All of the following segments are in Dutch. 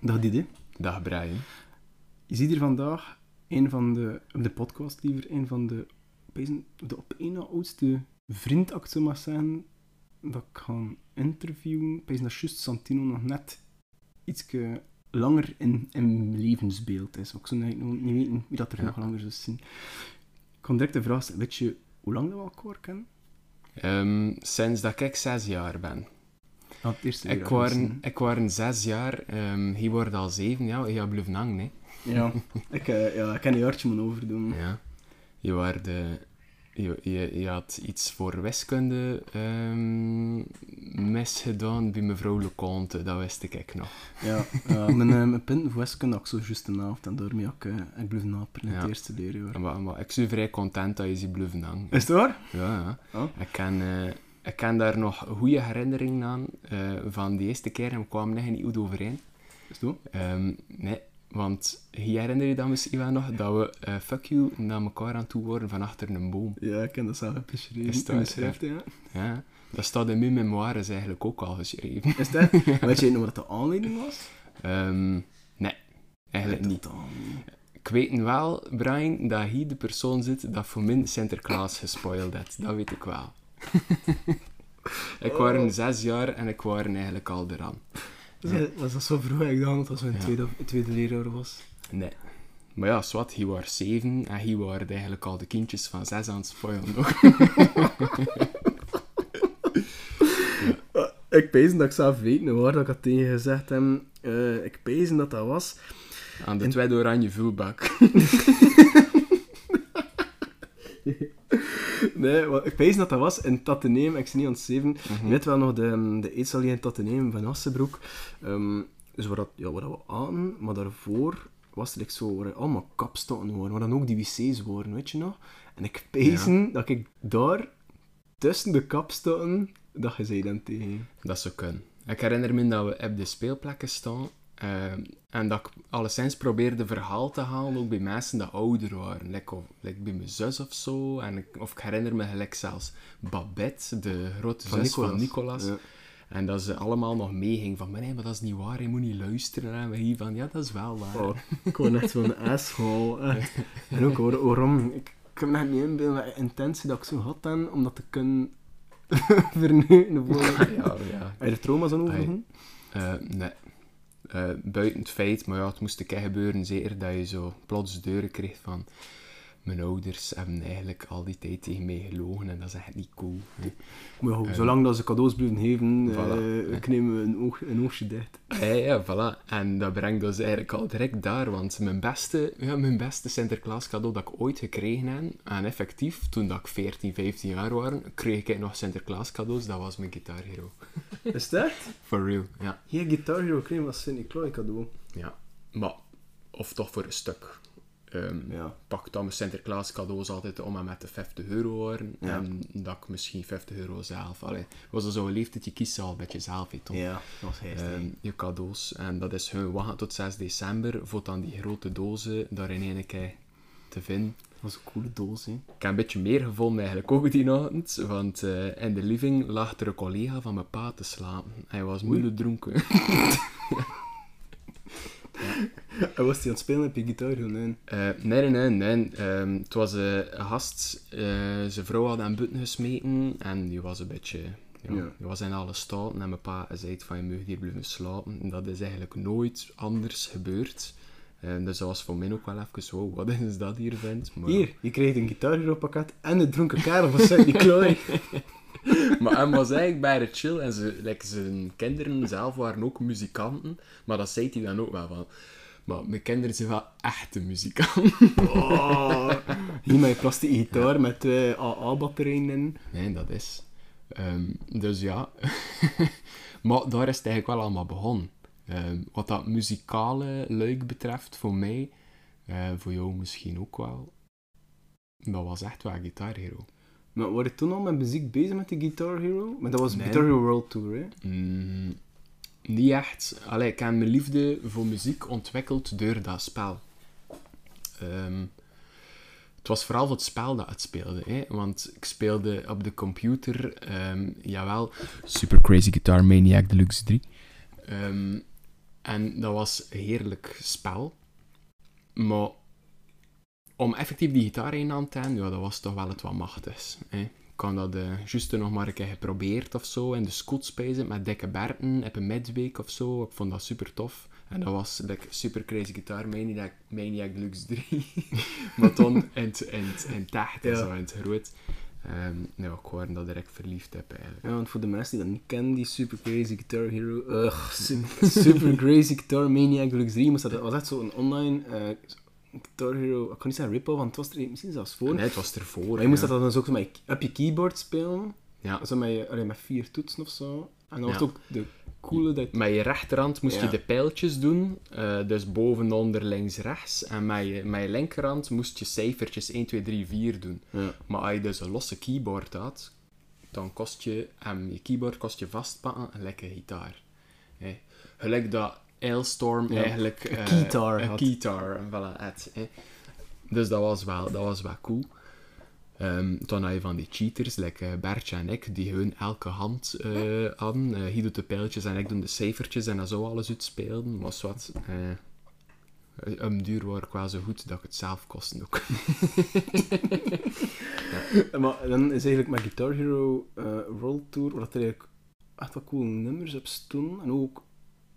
Dag Didi. Dag Brian. Je ziet hier vandaag een van de, de podcast liever, een van de, de op één na oudste vriend, ik zo mag zeggen, dat ik ga interviewen. Opeens dat juist Santino nog net iets langer in, in mijn levensbeeld is. Ik zou eigenlijk niet weten wie dat er Ja. nog langer zou zien. Ik kan direct de vraag stellen, weet je hoe lang dat we elkaar kennen? Ehm, sinds dat ik zes jaar ben. Het eerste Ik waren, ik waren zes jaar, ehm hij wordt al zeven, ja, hebt blijven hangen, hè. Ja, ik, eh, ja, ik kan een jaartje moeten overdoen. Ja. Je, waarde, je, je, je had iets voor wiskunde ehm misgedaan bij mevrouw Leconte, dat wist ik nog. Ja, ja mijn, eh, mijn punten voor wiskunde had ik zo juist een helft en daarmee had ik, eh, ik bleef naperen in het Ja. eerste leerjaar. Maar, maar ik ben vrij content dat je ze blijven hangen. Is het waar? Ja, ja. Oh. Ik eh, ik ken daar nog goede herinneringen aan eh, van de eerste keer en we kwamen niet goed overeen. Is het waar? Ehm, nee, want je herinner je dan misschien wel nog dat we eh, fuck you naar elkaar aan toe worden van achter een boom. Ja, ik ken dat zelf beschreven Is schrift, ja. Ja, dat staat in mijn memoires eigenlijk ook al geschreven. Is dat? Weet je nog wat de aanleiding was? Ehm, nee, eigenlijk niet. Ik weet wel, Brian, dat hij de persoon zit dat voor min Sinterklaas gespoild heeft. Dat weet ik wel. ik Oh. was zes jaar en ik was eigenlijk al eraan. Was dat- Was dat zo vroeg ik dacht dat dat zo'n Ja. tweede, tweede leerjaar was? Nee. Maar ja, zwart, hij was zeven en hij waren eigenlijk al de kindjes van zes aan het spoilen nog. Ik pezen dat ik zelf weet waar dat ik had tegen gezegd heb. Eh, ik pezen dat dat was. Aan de En- tweede oranje vulbak. Nee, wat, ik pezen dat dat was in Tatteneem. Ik zie niet aan het zeven. Mhm. Je weet wel nog de, de eetzaal in Tatteneem van Assenbroek. Ehm dus waar, dat, ja, waar dat we aan, maar daarvoor was het like zo, waar allemaal kapstokken waren, waar dan ook die wc's waren, weet je nog? En ik pezen dat ik daar, tussen de kapstokken, dat je zei dan tegen. Dat zou kunnen. Ik herinner me dat we op de speelplekken staan ehm, en dat ik alleszins probeerde verhaal te halen, ook bij mensen die ouder waren. Like, of, like bij mijn zus of zo. En ik, of ik herinner me gelijk zelfs Babette, de grote Van zus van Nicolas. Ja. En dat ze allemaal nog meeging van, maar nee, maar dat is niet waar, je moet niet luisteren. En we hier van, ja, dat is wel waar. Oh, ik word echt zo'n asshole. En ook waar- waarom, ik, heb me niet inbeelden wat intentie dat ik zo had dan, om dat te kunnen vernemen. Heb ja, ja. je er trauma's aan overgehouden? Eh, nee. Eh, buiten het feit, maar ja, het moest gebeuren, zeker dat je zo plots deuren kreeg van... Mijn ouders hebben eigenlijk al die tijd tegen mij gelogen en dat is echt niet cool. hè. Maar ja, Eh, zolang dat ze cadeaus blijven geven, voilà. eh, we een, oog, een oogje dicht. Ja, ja, voilà. En dat brengt ons eigenlijk al direct daar, want mijn beste, ja, mijn beste Sinterklaas cadeau dat ik ooit gekregen heb, en effectief, toen dat ik 14, 15 jaar was, kreeg ik nog Sinterklaas cadeaus, dat was mijn Guitar Hero. Is echt? For real, ja. Hier Guitar Hero kreeg was Sint-Nicolai cadeau. ja. Maar, of toch voor een stuk. Ehm, Ja. pak dan mijn Sinterklaas cadeaus altijd om en met de 50 euro. Ja. En dat ik misschien 50 euro zelf. Allee, was er zo'n leeftijd, je kiest al met jezelf, hè, toch? Ja, dat was. Ehm, je cadeaus. En dat is hun wachten tot 6 december voor dan die grote dozen daar in één keer te vinden. dat was een coole doos, hè. Ik heb een beetje meer gevonden eigenlijk ook die avond, want eh, in de living lag er een collega van mijn pa te slapen. Hij was moeilijk dronken. En was hij aan het spelen op je? Nee. Eh, nee, nee, nee. Ehm, het was eh, een gast. eh, zijn vrouw had aan buiten gesmeten. En die was een beetje... Ja, Ja. Die was in alle staten. En mijn pa zei van, je mag hier blijven slapen. En dat is eigenlijk nooit anders gebeurd. Eh, dus dat was voor mij ook wel even, wow, wat is dat hier, vent? Maar, Hier, je kreeg een Guitar Hero pakket en een dronken kerel van Sint-Nicolai. Maar hij was eigenlijk bij de chill. En ze, like, zijn kinderen zelf waren ook muzikanten. Maar dat zei hij dan ook wel van... Maar mijn kinderen zijn wel echte muzikanten. Oh, hier met je plastic gitaar met twee AA-batterijen in. Nee, dat is. Ehm, dus ja. maar daar is het eigenlijk wel allemaal begonnen. Ehm, wat dat muzikale luik betreft, voor mij, eh, voor jou misschien ook wel, dat was echt wel Guitar Hero. Maar waren je toen al met muziek bezig met de Guitar Hero? Maar dat was Nee. Guitar Hero World Tour, hè? Mm, niet echt. Allee, ik heb mijn liefde voor muziek ontwikkeld door dat spel. Ehm, het was vooral het spel dat het speelde. Hè? Want ik speelde op de computer, ehm, jawel, Super Crazy Guitar Maniac Deluxe 3. Ehm, En dat was een heerlijk spel. Maar om effectief die gitaar in aan te hebben, ja, dat was toch wel het wat machtigs. Hè. Ik had dat uh, juist nog maar een keer geprobeerd of zo. In de scoot spelen met dikke Berten, op een midweek of zo. Ik vond dat super tof. En dat was like, Super Crazy Guitar Maniac, Maniac Lux 3. maar dan in het, in het, in het echt, Ja. zo in het groot. Ehm nou, ik hoorde dat direct verliefd heb eigenlijk. Ja, want voor de mensen die dat niet kennen, die Super Crazy Guitar Hero... Ugh, Super, Super Crazy Guitar Maniac Deluxe 3 moest dat, dat was echt zo'n online eh, Guitar. Ik kan niet zeggen rip-off, want het was er misschien zelfs voor. Nee, het was ervoor. Maar je moest dat dan dus ook met je, op je keyboard spelen. Ja. Zo met, je, met vier toetsen of zo. En dan was ook de coole dat... Met je rechterhand moest je de pijltjes doen, eh, dus boven, onder, links, rechts. En met je, met je linkerhand moest je cijfertjes 1, 2, 3, 4 doen. Ja. Maar als je dus een losse keyboard had, dan kost je, en je keyboard kost je vastpakken een lekker gitaar. Hè. Gelijk dat Ailstorm Ja, eigenlijk... een eh, keytar Een had. keytar, voilà, het, hè. Dus dat was wel, dat was wel cool. Ehm, dan had je van die cheaters, like eh, Bertje en ik, die gewoon elke hand eh hadden. Eh hij doet de pijltjes en ik doe de cijfertjes en dan zo alles uitspeelden. Maar wat, eh, een duur waar ik wel zo goed dat ik het zelf kostte ook. Maar dan is eigenlijk met Guitar Hero eh, World Tour, waar dat er eigenlijk echt wat coole nummers op stonden. En ook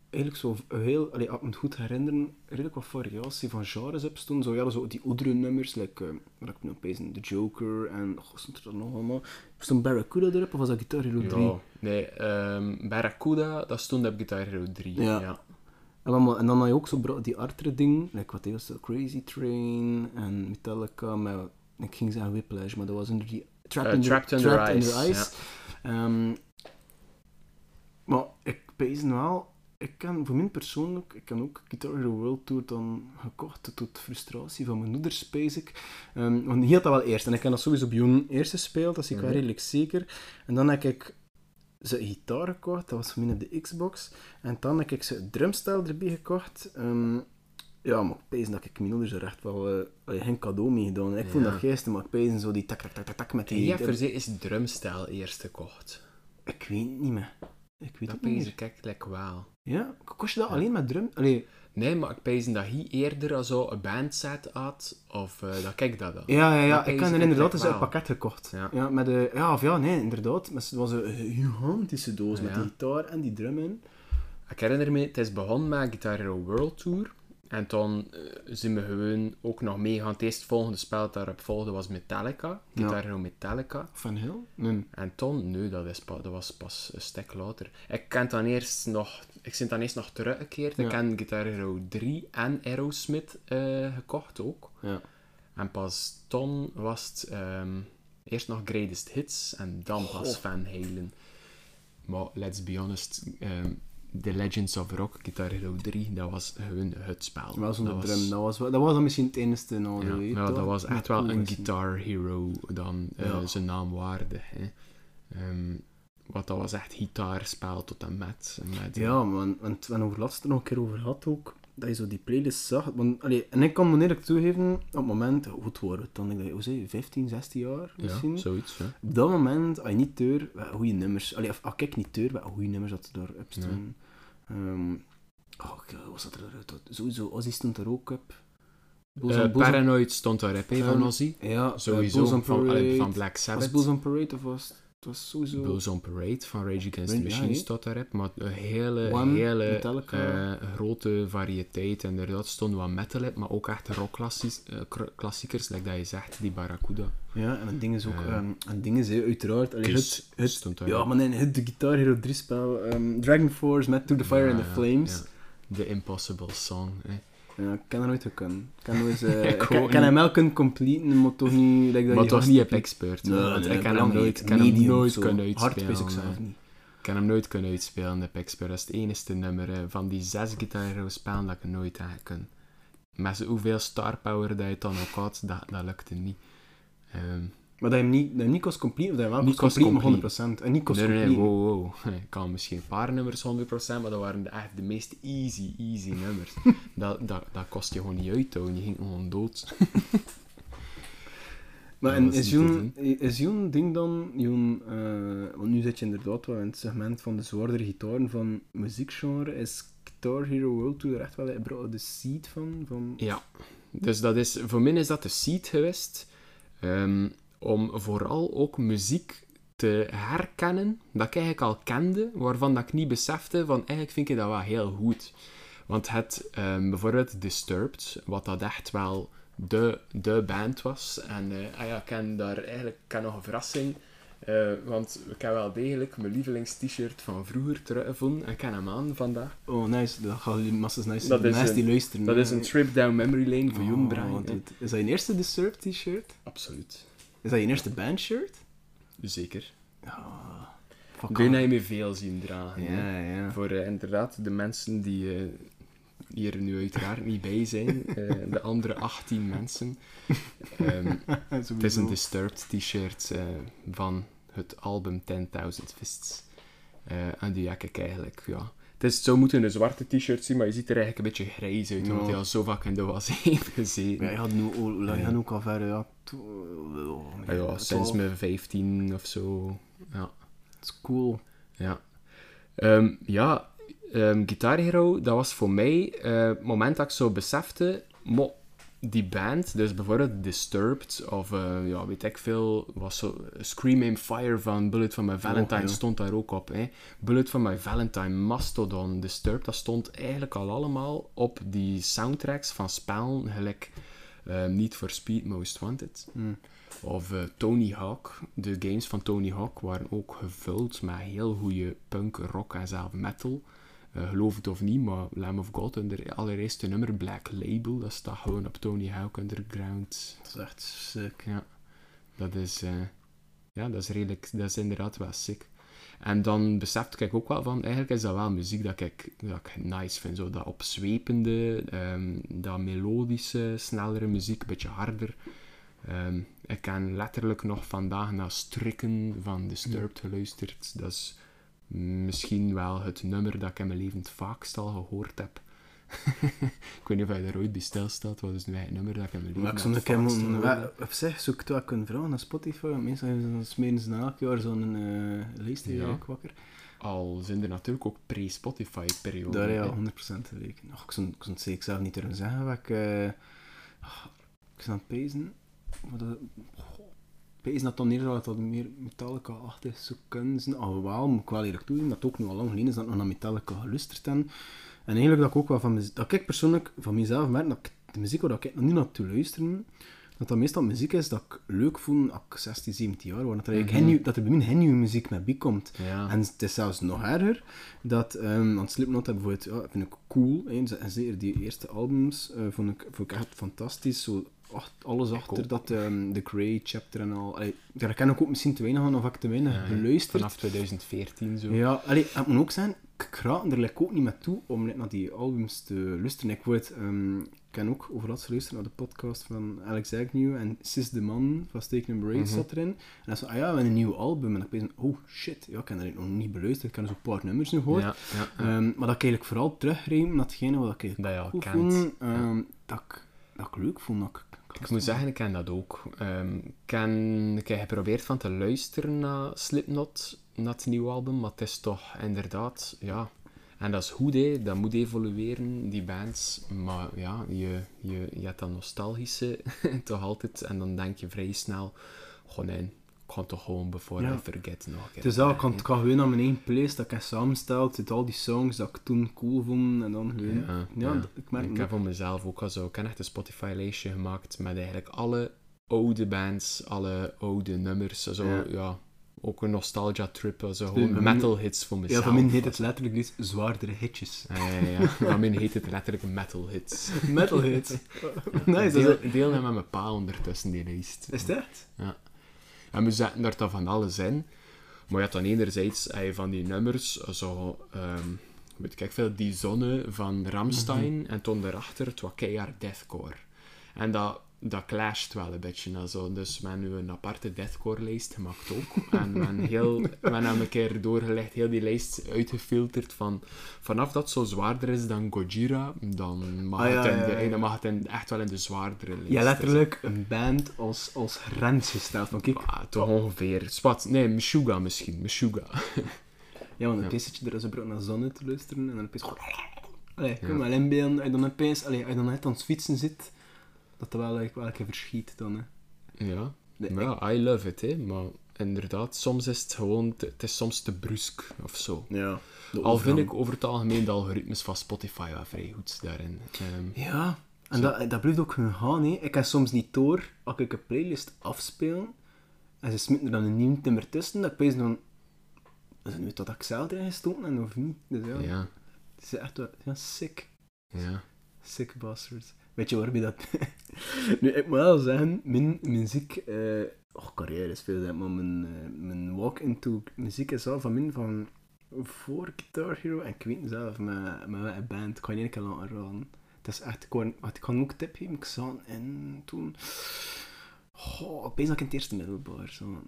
eigenlijk zo heel, allee, ik me het goed herinneren, redelijk wat variatie van genres op stonden. Zo, ja, zo die oudere nummers, like, eh, wat ik me opeens The Joker en, oh, stond er dan nog allemaal? Stond Barracuda erop of was dat Guitar Hero 3? Ja, nee, ehm Barracuda, dat stond op Guitar Hero 3. Ja. ja. En, dan, en dan had je ook zo die artere dingen, like, wat was dat, Crazy Train en Metallica met, ik ging zeggen Whiplash, maar dat was onder die Trapped, Eh, in, the, Under Trapped in Ice, the Ice. Ehm, maar ik pees wel, ik kan voor mij persoonlijk, ik kan ook Guitar Hero World Tour dan gekocht tot frustratie van mijn moeder, spees ik. Ehm, want die had dat wel eerst, en ik heb dat sowieso op Jong eerst gespeeld, dat is ik wel Mhm. redelijk zeker. En dan heb ik ze gitaar gekocht, dat was voor mij op de Xbox. En dan heb ik ze het drumstyle erbij gekocht. Ehm, ja, maar ik dat ik mijn ouders er echt wel eh, geen cadeau mee gedaan. Ik vond Ja. dat geestig, maar ik pees zo die tak tak tak tak tak met die... Die heeft er is drumstijl eerst gekocht. Ik weet het niet meer. Ik weet Dat het niet meer. ik eigenlijk wel. Ja, kost je dat alleen met drum? Allee, Nee, maar ik pees dat hij eerder zo een bandset had, of eh, dat kijk dat dan. ja, ja, ja. Ik heb er inderdaad eens een pakket gekocht. Ja. Ja, met de, ja, of ja, nee, inderdaad. Met, het was een gigantische doos met die gitaar en die drum in. Ik herinner me, het is begonnen met Guitar Hero World Tour. En toen eh, zijn we gewoon ook nog meegaan. Het eerste volgende spel dat daarop volgde was Metallica. Guitar Ja. Hero Metallica. Van? Nee. En toen, nee, dat, is dat was pas een stuk later. Ik ken dan eerst nog, ik ben dan eerst nog teruggekeerd. Ik ken Guitar Hero 3 en Aerosmith eh, gekocht ook. Ja. En pas toen was het ehm, eerst nog Greatest Hits en dan pas. Van Halen. Maar let's be honest, ehm, The Legends of Rock, Guitar Hero 3, dat was gewoon het spel. Wel zonder dat drum. was, Dat was, wel- dat was dan misschien het enige nadeel. ja, weet ja, je, dat was echt wel een. Guitar Hero dan eh, Ja. zijn naam waardig. Hè. Ehm, wat dat was echt gitaarspel tot en met. met eh, Ja, man, want we hebben laatst er nog een keer over gehad ook, dat je zo die playlist zag. Want, allee, en ik kan me eerlijk toegeven, op het moment, waren we dan? Ik dacht, hoe zei je, 15, 16 jaar misschien? ja, zoiets. Ja. Op dat moment, als je niet deur, goede nummers, allee, of als ik niet deur, wat goede nummers dat er op staan. Ehm, oh, ik- wat was dat eruit? Sowieso, Ozzy stond er ook op. Eh, Paranoid stond daarop, van Ehm, Ozzy. Ja, Sowieso, Bulls on van, allee, van Black Was Sabbath. het Bulls on Parade of was het, was sowieso... Bulls on Parade van Rage Against the Machine staat daarop, maar een hele, hele eh, grote variëteit. Inderdaad, stond wat metal op, maar ook echt rockklassiekers, like dat je zegt, die Barracuda. Ja, en het ding is ook, Eh, het ding is hè, uiteraard, allee, het, het, stond daar. ja, maar nee, het de Guitar Hero 3 spel, ehm, Dragon Force met To The Fire Ja, and the Flames. ja. The Impossible Song. Ja, ik kan er nooit kunnen. Ik kan, nooit, eh, Ik kan, kan hem wel kunnen completen, maar toch niet... Like, dat Maar je het was gaat niet op expert. Nee, ik kan hem nooit, kan hem nooit kunnen Hard uitspelen. wist ik zelf niet. Ik kan hem nooit kunnen uitspelen op expert. Dat is het enige nummer hè, van die zes Hero spelen dat ik nooit heb kunnen. Met hoeveel star power dat je dan ook had, dat, dat lukte niet. Ehm, Maar dat je hem niet, dat je hem niet kost complete, of dat je hem wel kost complete, maar kost 100%. En niet kost nee, nee, wow, wow. Ik kan misschien een paar nummers 100%, maar dat waren echt de meest easy, easy nummers. dat, dat, dat kost je gewoon niet uit, hoor. je ging gewoon dood. Maar en is Joen, is Joen ding dan, Joen, eh, want nu zit je inderdaad wel in het segment van de zwaardere gitaren van muziekgenre, is Guitar Hero World Tour er echt wel de seed van. van... Ja, dus dat is, voor mij is dat de seed geweest. ehm, om vooral ook muziek te herkennen dat ik eigenlijk al kende, waarvan dat ik niet besefte van eigenlijk vind ik dat wel heel goed. Want het, ehm, bijvoorbeeld Disturbed, wat dat echt wel de, de band was. En eh, ah ja, ik ken daar eigenlijk ken nog een verrassing. eh, want ik heb wel degelijk mijn lievelings-t-shirt van vroeger teruggevonden en ik ken hem aan vandaag. Oh, nice. Dat gaan jullie massas nice Dat is nice een- die luisteren. Dat is een trip down memory lane voor Oh, Brian. hè. dude. Is dat je eerste Disturbed t-shirt? Absoluut. Is dat je eerste bandshirt? Zeker. Denk off. dat je me veel zien dragen. hè. Ja, ja. Voor eh, inderdaad de mensen die eh, hier nu uiteraard niet bij zijn, eh, de andere 18 mensen. Ehm, het is een Disturbed t-shirt van het album 10.000 Fists. En die heb ik eigenlijk, ja. Het is, zo moeten een zwarte t-shirt zien, maar je ziet er eigenlijk een beetje grijs uit, omdat hij al zo vaak in de was heeft gezeten. Ja, je had nu hoe lang Ja. gaan ook al ver, ja. twaalf. sinds mijn 15 of zo. Ja. Dat is cool. Ja. Ehm, ja, ehm, Guitar Hero, dat was voor mij eh, het moment dat ik zo besefte, mo, die band, dus bijvoorbeeld Disturbed, of eh, ja, weet ik veel, was zo Scream Aim Fire van Bullet for My Valentine stond daar ook op. Hè. Bullet for My Valentine, Mastodon, Disturbed, dat stond eigenlijk al allemaal op die soundtracks van spellen, gelijk eh, Need for Speed Most Wanted. Mm. Of eh, Tony Hawk. De games van Tony Hawk waren ook gevuld met heel goede punk, rock en zelf metal. Eh, geloof het of niet, maar Lamb of God, hun allereerste nummer, Black Label, dat staat gewoon op Tony Hawk Underground. Dat is echt sick. Ja, dat is, eh, ja, dat is redelijk, dat is inderdaad wel sick. En dan besefte ik ook wel van, eigenlijk is dat wel muziek dat ik, dat ik nice vind. Zo dat opzwepende, ehm, dat melodische, snellere muziek, een beetje harder. Ehm, ik heb letterlijk nog vandaag naar Strikken van Disturbed geluisterd. Dat is misschien wel het nummer dat ik in mijn leven het vaakst al gehoord heb. ik weet niet of je daar ooit bij stilstaat. Wat is nu het nummer dat ik in mijn leven Maar ik het een vaakst gehoord heb? wa- Op zich zou ik wel kunnen vragen naar Spotify. Meestal smeren ze na elk jaar zo'n eh lijst Ja. ook wakker. Al zijn er natuurlijk ook pre-Spotify-perioden. Daar al 100% gelijk. Ach, ik zou ik zou het zeker zelf niet durven zeggen. Wat ik... ah, ik zou aan het pezen. Wat. Pezen dat dan neer dat dat meer Metallica-achtig zou kunnen zijn. Alhoewel, moet ik wel eerlijk toegeven, dat ook nu al lang geleden is dat ik nog naar Metallica geluisterd heb. En eigenlijk dat ik ook wel van. Dat ik persoonlijk van mezelf merk dat ik de muziek waar ik nog niet naartoe luisteren, dat dat meestal muziek is dat ik leuk vond als ik 16, 17 jaar was. Dat er, eigenlijk nieuw- dat er bij mij geen nieuwe muziek met bij komt. Ja. En het is zelfs nog erger, dat, ehm want Slipknot heb bijvoorbeeld, ja, vind ik cool, hè, en zeker die eerste albums eh, vond, ik, vond ik echt fantastisch, zo ach- alles achter dat, ehm The Grey Chapter en al, allee, daar ken ik ook misschien te weinig aan, of ik te weinig Ja, geluisterd. Vanaf 2014 zo. Ja, allee, het moet ook zijn, ik raad er like ook niet met toe om like, naar die albums te luisteren. Ik word, ik ken ook overlaatst geluisterd naar de podcast van Alex Agnew en Sis de Man van Steak and Mhm. zat erin. En hij zei, ah ja, we hebben een nieuw album. En ik ben oh shit, ja, ik heb dat nog niet beluisterd. Ik heb dus een paar nummers nu gehoord. Ja, ja, ja. Maar dat ik eigenlijk vooral teruggreep naar hetgene wat ik Dat je al cool kent. vond, ehm, dat, ik, dat ik leuk vond. Dat ik, Ik moet zeggen, ik ken dat ook. Ehm, ik, ken, ik heb geprobeerd van te luisteren naar Slipknot, naar het nieuwe album, maar het is toch inderdaad, ja... En dat is goed, hè. dat moet evolueren, die bands. Maar ja, je, je, je hebt dat nostalgische toch altijd. En dan denk je vrij snel, gewoon nee, ik ga toch gewoon Before Ja. I Forget nog Het is dat, ik kan, kan gewoon naar mijn eigen playlist dat ik heb samengesteld, zit al die songs dat ik toen cool vond, en dan gewoon... Ja, Ja, ja. ik merk Ik heb voor mezelf ook al zo... Ik heb echt een Spotify-lijstje gemaakt met eigenlijk alle oude bands, alle oude nummers. Zo, Ja. ja. ook een nostalgia-trip. Zo, bij gewoon metal hits voor mezelf. Ja, van mij heet het letterlijk dus zwaardere hitjes. Ja, ja, ja. Van mij heet het letterlijk metal hits. Metal hits. nice, dat deel, deel hem met mijn pa ondertussen, die lijst. Is het echt? En we zetten daar dan van alles in. Maar je hebt dan enerzijds je van die nummers, zo, ehm, weet ik veel, die zonne van Ramstein, en toen daarachter het wat keihard deathcore. En dat, dat clasht wel een beetje. Also. Dus we hebben nu een aparte deathcore-lijst gemaakt ook. en we hebben, heel, we hebben een keer doorgelegd, heel die lijst uitgefilterd van vanaf dat het zo zwaarder is dan Gojira, dan mag, Ah, ja, het, in de, ja, ja. dan mag het in- echt wel in de zwaardere lijst. Ja, letterlijk een band als, als grens gesteld. Van kijk, Ah, toch ongeveer. Spat, nee, Meshuga misschien. Meshuga. ja, want een ja. er is een brood naar zonne te luisteren en dan opeens. Allee, kan Ja. wel inbeelden, als je dan opeens, allee, als je dan net aan het fietsen zit, dat er wel, eigenlijk wel een verschiet dan, hè. Ja, Nee, maar ja, I love it, hè. Maar inderdaad, soms is het gewoon... te- het is soms te brusk, of zo. Ja. Al vind ik over het algemeen de algoritmes van Spotify wel vrij goed daarin. Ehm, Ja, en Zo. dat, dat blijft ook gaan, hè. Ik kan soms niet door, als ik een playlist afspeel, en ze smitten er dan een nieuw nummer tussen, dat ik opeens dan... Is het nu tot ik zelf erin gestoken heb, of niet? Dus ja, ja, het is echt wel... Ja, sick. ja. Sick bastards. Weet je waarbij dat... nu, ik moet wel zeggen, mijn muziek... oh, carrière is veel, maar mijn, eh, mijn walk into muziek is wel van min van voor Guitar Hero. En ik weet niet zelf, met, met band. Kan je keer laten raden. Het is echt... Ik kan, ik kan ook tip geven. Ik zat in toen... Oh, ik ik in het eerste middelbaar zo.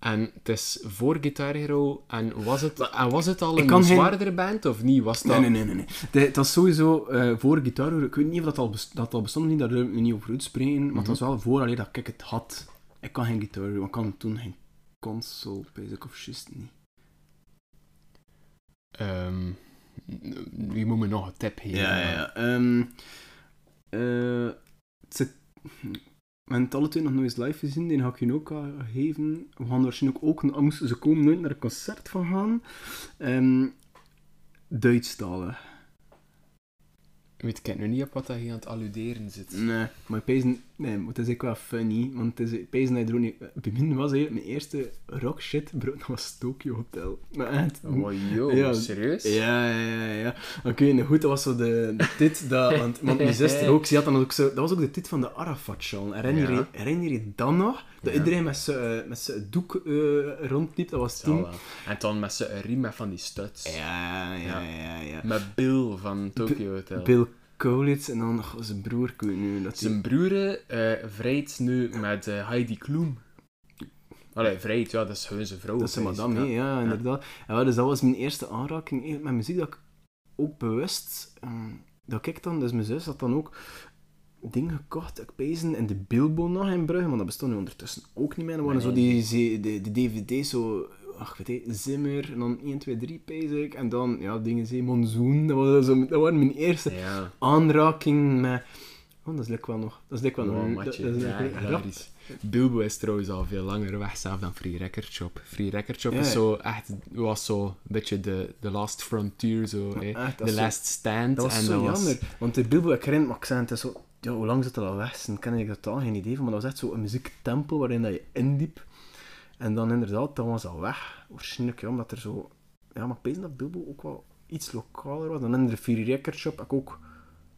En het is voor Guitar Hero, en was het, en was het al een geen- zwaardere band, of niet? Was dat... Nee, nee, nee, nee. De- Het was sowieso eh, voor Guitar Hero. Ik weet niet of dat al, best- dat al bestond, niet, daar wil ik niet over uitspreken. Maar het was wel voor alleen dat ik het had. Ik kan geen Guitar Hero, maar ik kan toen geen console, basic of just niet. Ehm, wie moet me nog een tip geven? Ehm, eh, het zit... We hebben het alle twee nog nooit live gezien, die ga ik je ook al geven. We gaan waarschijnlijk ook, moesten ze komen, nooit naar een concert van gaan. Ehm Duitsstalig. Weet ik nu niet op wat je aan het alluderen zit. Nee, maar ik pees, nee, maar het is ook wel funny, want het is, pees dat je er ook niet... Was eigenlijk mijn eerste rock shit, bro, dat was Tokyo Hotel. Maar echt... Oh, joh, Ja. serieus? Ja, ja, ja, weet nog goed, dat was zo de, de tit, dat, want, want mijn zuster ook, ze had dan ook zo... Dat was ook de tit van de Arafat-show. Herinner, Ja. je, herinner je dat nog? Dat Ja. iedereen met zijn met zijn doek eh, rondliep, dat was toen... En dan met zijn riem met van die studs. Ja, ja, ja, ja. Met Bill van Tokyo Hotel. Bill Kaulitz en dan nog zijn broer, ik weet nu dat die- Zijn broer eh vrijt nu met eh, Heidi Klum. Allee, vrijt, ja, dat is gewoon zijn vrouw. Dat is opeens. madame, hè, ja, inderdaad. Ja, dus dat was mijn eerste aanraking eigenlijk met muziek, dat ik ook bewust... ehm, dat ik dan, dus mijn zus had dan ook dingen gekocht, ik pezen in de Bilbo nog in Brugge, maar dat bestond nu ondertussen ook niet meer. Er waren Nee. zo die, de dvd's, zo... Ach, weet je, Zimmer, en dan 1, 2, 3 pees ik. En dan, ja, dingen ze, Monzoon, dat, was zo, dat waren mijn eerste Ja, aanraking met... Oh, dat is lekker wel nog. Dat is lekker wel nog. matje. dat is lekker-. Bilbo is trouwens al veel langer weg zelf dan Free Record Shop. Free Record Shop Ja, is zo echt, was zo een beetje de, de last frontier, zo, hè. echt, zo- last stand. Dat was en zo dat jammer. Want de Bilbo, ik herinner me, ik het is zo... Ja, hoe lang zit dat al weg? Dan ken ik totaal geen idee van, maar dat was echt zo een muziektempel waarin dat je indiep. En dan inderdaad, dat was al weg. Waarschijnlijk, ja, omdat er zo... Ja, maar ik dat Bilbo ook wel iets lokaler was. Dan in de Fury Record Shop heb ik ook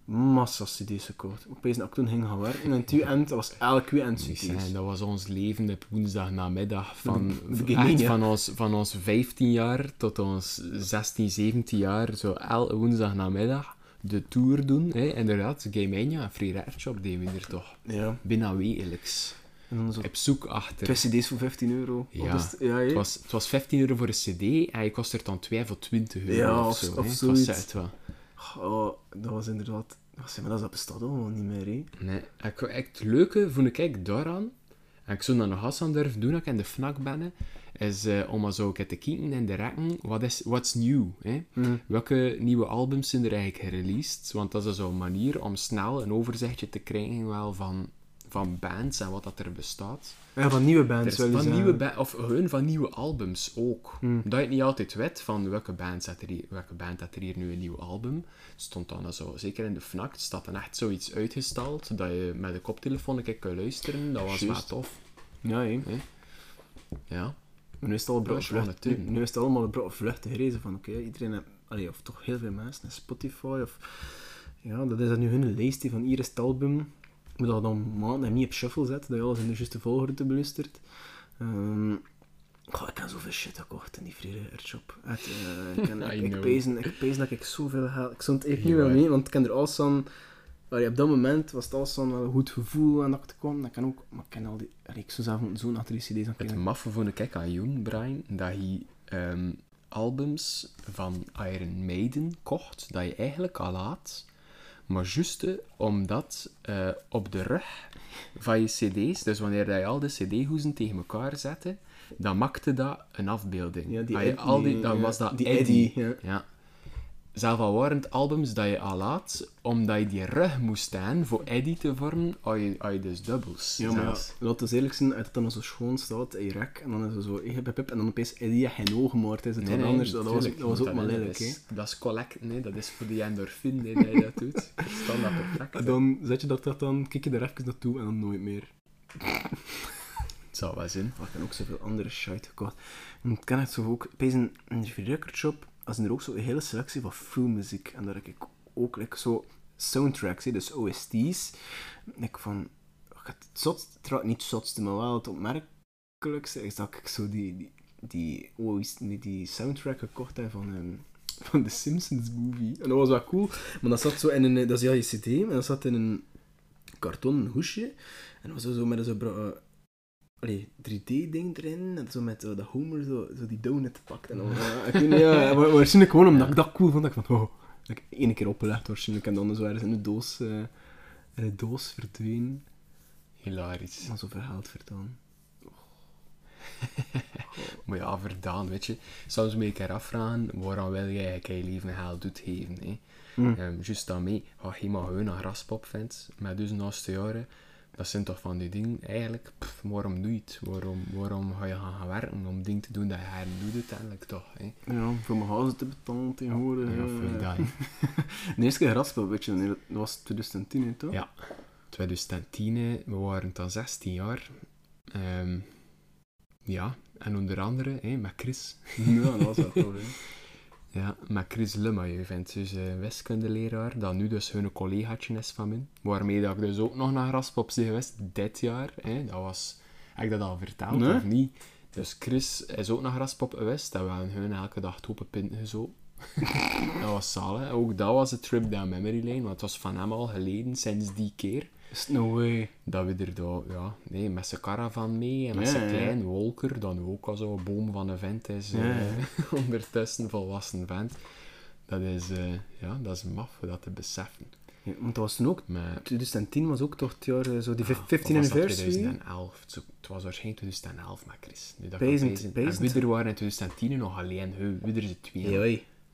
massa cd's gekocht. Ik weet dat ik toen ging gaan werken. En tu end, dat was elk weekend cd's. dat was ons leven op woensdagnamiddag van, de echt van, ons, van ons 15 jaar tot ons 16, 17 jaar, zo elke woensdagnamiddag de tour doen. Hè? Inderdaad, Game Mania en Free Record Shop deden we er toch Ja. bijna wekelijks. En dan zo Op zoek achter. twee cd's voor 15 euro. Ja. Is het? ja, hè? Het was, het was 15 euro voor een cd en je kost er dan 2 voor 20 euro Ja, of, of- zo. of hè. Zoiets. het. Oh, dat was inderdaad... Maar dat bestaat allemaal niet meer, hè. Nee, ik, ik, het leuke vond ik daaraan, en ik zou dat nog eens aan durven doen als ik in de FNAC ben, is eh, om maar zo te kijken in de rekken, wat is what's new? Hè? Mm. Welke nieuwe albums zijn er eigenlijk gereleased? Want dat is zo'n manier om snel een overzichtje te krijgen wel van, van bands en wat dat er bestaat. Ja, van nieuwe bands, van zeggen. nieuwe ba- of gewoon van nieuwe albums ook. Hmm. Dat je niet altijd weet van welke band zet er hier, welke band er hier nu een nieuw album. Stond dan zo, zeker in de FNAC, staat dan echt zoiets uitgestald dat je met de koptelefoon een keer kan luisteren. Dat was wel tof. Ja. Ja. Nu is het al Dat wel vlucht, een nu, nu is het allemaal bro- vlucht gerezen van oké, iedereen heeft, allee, of toch heel veel mensen Spotify of ja, dat is dan nu hun lijstje van hier is het album. Moet dat dan maanden en niet op shuffle zetten, dat je alles in de juiste volgorde beluistert. Ehm goh, ik heb zoveel shit gekocht in die vrije shop. Echt, eh, ik, I ik, ik, pezen, ik pezen dat ik zoveel geld... Ik het echt niet hè. mee, want ik ken er alles aan... Allee, op dat moment was het alles aan een goed gevoel en dat ik te kwam. Dat kan ook... Maar ik ken al die... allee, ik zou zelf moeten zo'n achter die cd's aan Het maffe vond ik aan Joen, Brian, dat hij ehm, albums van Iron Maiden kocht, dat je eigenlijk al had, maar juist omdat eh, op de rug van je cd's, dus wanneer je al de cd-hoezen tegen elkaar zette, dan maakte dat een afbeelding. Ja, die je al die, dan was dat die. Eddie, ja. Ja. zelf al waren het albums dat je al laat, omdat je die rug moest staan voor Eddie te vormen, had je, had je dus dubbels. Ja, maar ja, laten we eerlijk zijn, als het dan zo schoon staat in je rek, en dan is het zo, hip, hip, hip, en dan opeens Eddie geen ogen, het is het Nee, wat nee, anders. Dat was, dat was ook maar lelijk, dat is, dat is collect, nee, dat is voor die endorfine nee, dat je dat doet. Dat perfect. En dan zet je dat, dat dan, kijk je er even naartoe en dan nooit meer. Het zou wel zijn. Maar ik heb ook zoveel andere shit gekocht. Ik ken het zo ook, een, in de recordshop, als er ook zo een hele selectie van filmmuziek. En daar heb ik ook like, zo soundtracks, hè, dus OST's. En ik van, het zotste, niet het zotste, maar wel het opmerkelijkste, is dat ik zo die, die, die, OST die, soundtrack gekocht heb van, ehm, van de Simpsons movie. En dat was wel cool, maar dat zat zo in een, dat is ja je cd, en dat zat in een kartonnen hoesje. En dat was zo, met zo'n 3D-ding erin. En zo met eh, de Homer zo, zo die donut pakt. En dan, ja, ik weet niet, ja, wa- waarschijnlijk gewoon omdat ik dat cool vond. Dat ik van, oh, dat ik één keer opgelegd waarschijnlijk. En dan zo ergens in de doos, eh, in de doos verdwenen. Hilarisch. Maar zo verhaald verdaan. Maar ja, verdaan, weet je. Soms moet ik afvragen, waarom wil jij eigenlijk je leven geld doet geven, hè? Mm. Juist daarmee, ga je maar gewoon een graspop-fans met dus naast jaren. Dat zijn toch van die dingen, eigenlijk, pff, waarom doe je het? Waarom, waarom ga je gaan, gaan werken om dingen te doen dat je haar doet uiteindelijk toch, hè? Ja, voor mijn huis te betalen tegenwoordig. Ja, ja, voor ja. dat. De eerste keer raspel, weet je, dat was 2010, hè, toch? Ja. 2010, hè, we waren dan 16 jaar. Ehm, ja, en onder andere hè, met Chris. Ja, dat was wel hè. Ja, met Chris Lemaille vindt dus een wiskundeleraar, dat nu dus hun collegaatje is van mij. Waarmee dat ik dus ook nog naar Raspop ben geweest, dit jaar. Hè. Dat was... Heb ik dat al verteld, Nee. of niet? Dus Chris is ook naar Raspop geweest, en we hebben hun elke dag topen pinten gezopen. dat was zalig. Ook dat was een trip down memory lane, want het was van hem al geleden, sinds die keer. Is no way. Dat we er daar, ja, nee, met zijn caravan mee en met zijn klein wolker, dan ook al zo'n boom van een vent is, eh, ondertussen volwassen vent. Dat is, eh, ja, dat is maf om dat te beseffen. Ja, want dat was toen ook, Maar, 2010 was ook toch het jaar, eh, zo die Ah, 15 of was dat anniversary. 2011. Zo, het was waarschijnlijk 2011 met Chris. Nu dat het pezen- peasant. En we waren in 2010 nog alleen, we, er ze twee. Ja.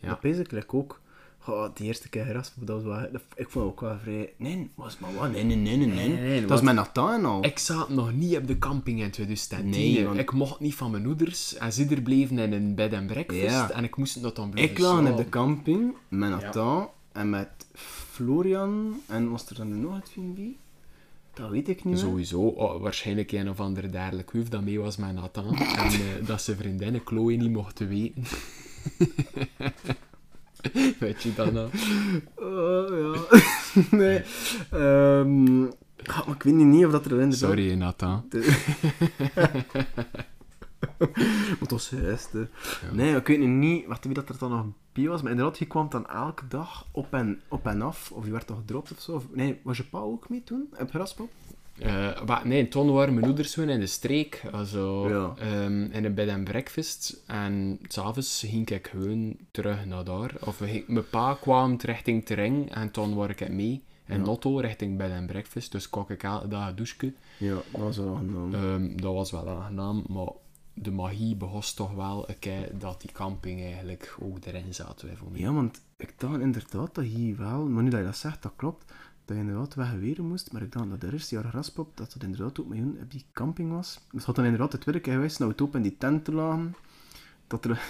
Ja. Dat ook. Oh, die eerste keer geraspeld, dat was wel... dat- Ik vond het ook wel vrij... Nee, was maar wat? Nee, nee, nee, nee, nee. Nee, nee, dat is met Nathan al. Ik zat nog niet op de camping in 2010. Nee, want- Ik mocht niet van mijn ouders. En ze er bleven in een bed and breakfast. Ja. En ik moest nog dan blijven Ik lag op de camping met Nathan en met Florian en was er dan nog het wie? Dat weet ik niet meer. Sowieso, oh, waarschijnlijk een of andere dergelijke hoef dat mee was met Nathan. en eh, dat zijn vriendinnen Chloe niet mochten weten. Weet je dat nou? Oh, ja. nee. Ehm, ah, maar ik weet niet of dat er inderdaad... Sorry, Nathan. Het was juist, hè. Nee, ik weet niet wat, wie dat er dan nog bij was. Maar inderdaad, je kwam dan elke dag op en, op en af. Of je werd toch gedropt of zo. Of, nee, was je pa ook mee toen? Op Graspop? Eh, nee, toen waren mijn ouders gewoon in de streek. Also, Ja. ehm, in een bed and breakfast. En s'avonds ging ik gewoon terug naar daar. Of ging- mijn pa kwam richting terrein en toen word ik mee. In Ja. Notto richting bed and breakfast. Dus kook ik elke dag een douche. Ja, dat was wel een... Ehm, dat was wel aangenaam, maar de magie begon toch wel een keer dat die camping eigenlijk ook erin zat. Wij voor mij. Ja, want ik dacht inderdaad dat je wel... Maar nu dat je dat zegt, dat klopt. Dat je inderdaad weggewezen moest. Maar ik dacht dat de eerste jaar Graspop, dat het inderdaad ook met hun op die camping was. Dus het had dan inderdaad de tweede keer geweest we het op in die tenten lagen. Dat er...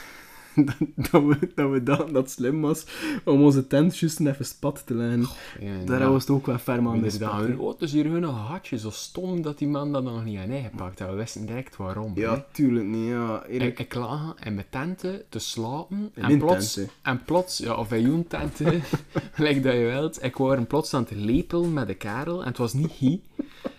dat, we, dat we dachten dat het slim was om onze tent juist even spat te leggen. Ja, Daar was het ook wel ferm aan de hè. oh, het is hier een gatje, zo stom dat die man dat nog niet aan ingepakt had. We wisten direct waarom. hè. Ja, tuurlijk niet. Ja. Ik, ik lag in mijn tenten te slapen In en mijn plots, tenten. en plots, ja, of in jouw tenten, like dat je wilt, ik was plots aan het lepelen met de kerel en het was niet hij.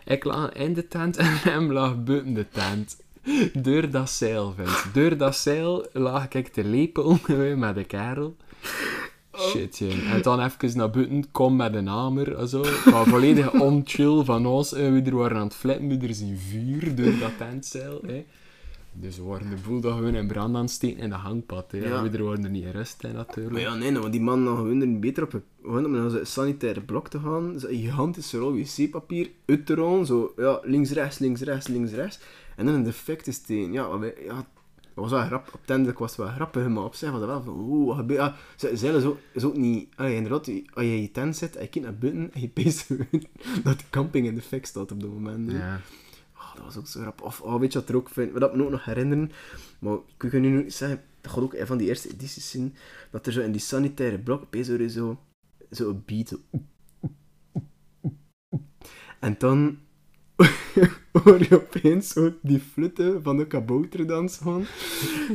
Ik lag in de tent en hem lag buiten de tent. Door dat zeil, vindt. Door dat zeil lag ik te lepelen met de kerel. Shit. En dan even naar buiten, kom met een hamer en zo. Maar volledig onchill van ons. En we er waren aan het flippen, we er zien vuur door dat tentzeil. Hè. Dus we waren de boel dat gewoon in brand aan het steken in de hangpad. Hè. Ja. We er waren er niet in rust in, natuurlijk. Maar ja, nee, want die man nog gewoon er beter op gewoon om naar zo'n sanitaire blok te gaan. Zo'n gigantische rol wc-papier uit te rollen. Zo, ja, links, rechts, links, rechts, links, rechts. En dan een defecte steen. Ja, wat, wij- ja, was wel grappig. Op het was het wel grappig, maar op zich was het wel van, oeh, wat gebeurt ah, ze- Zeilen is ook, is ook niet... Allee, inderdaad, als je in je tent zit en je kijkt naar buiten en je peest dat de camping in de fik staat op dat moment. Ja. Oh, dat was ook zo grappig. Of, oh, weet je wat er ook vind, wat ik me ook nog herinneren, maar ik kan nu nog zeggen, dat gaat ook een van die eerste edities zien, dat er zo in die sanitaire blok, opeens zo, zo een beat, zo, en dan hoor je opeens zo die flutten van de kabouterdans gaan.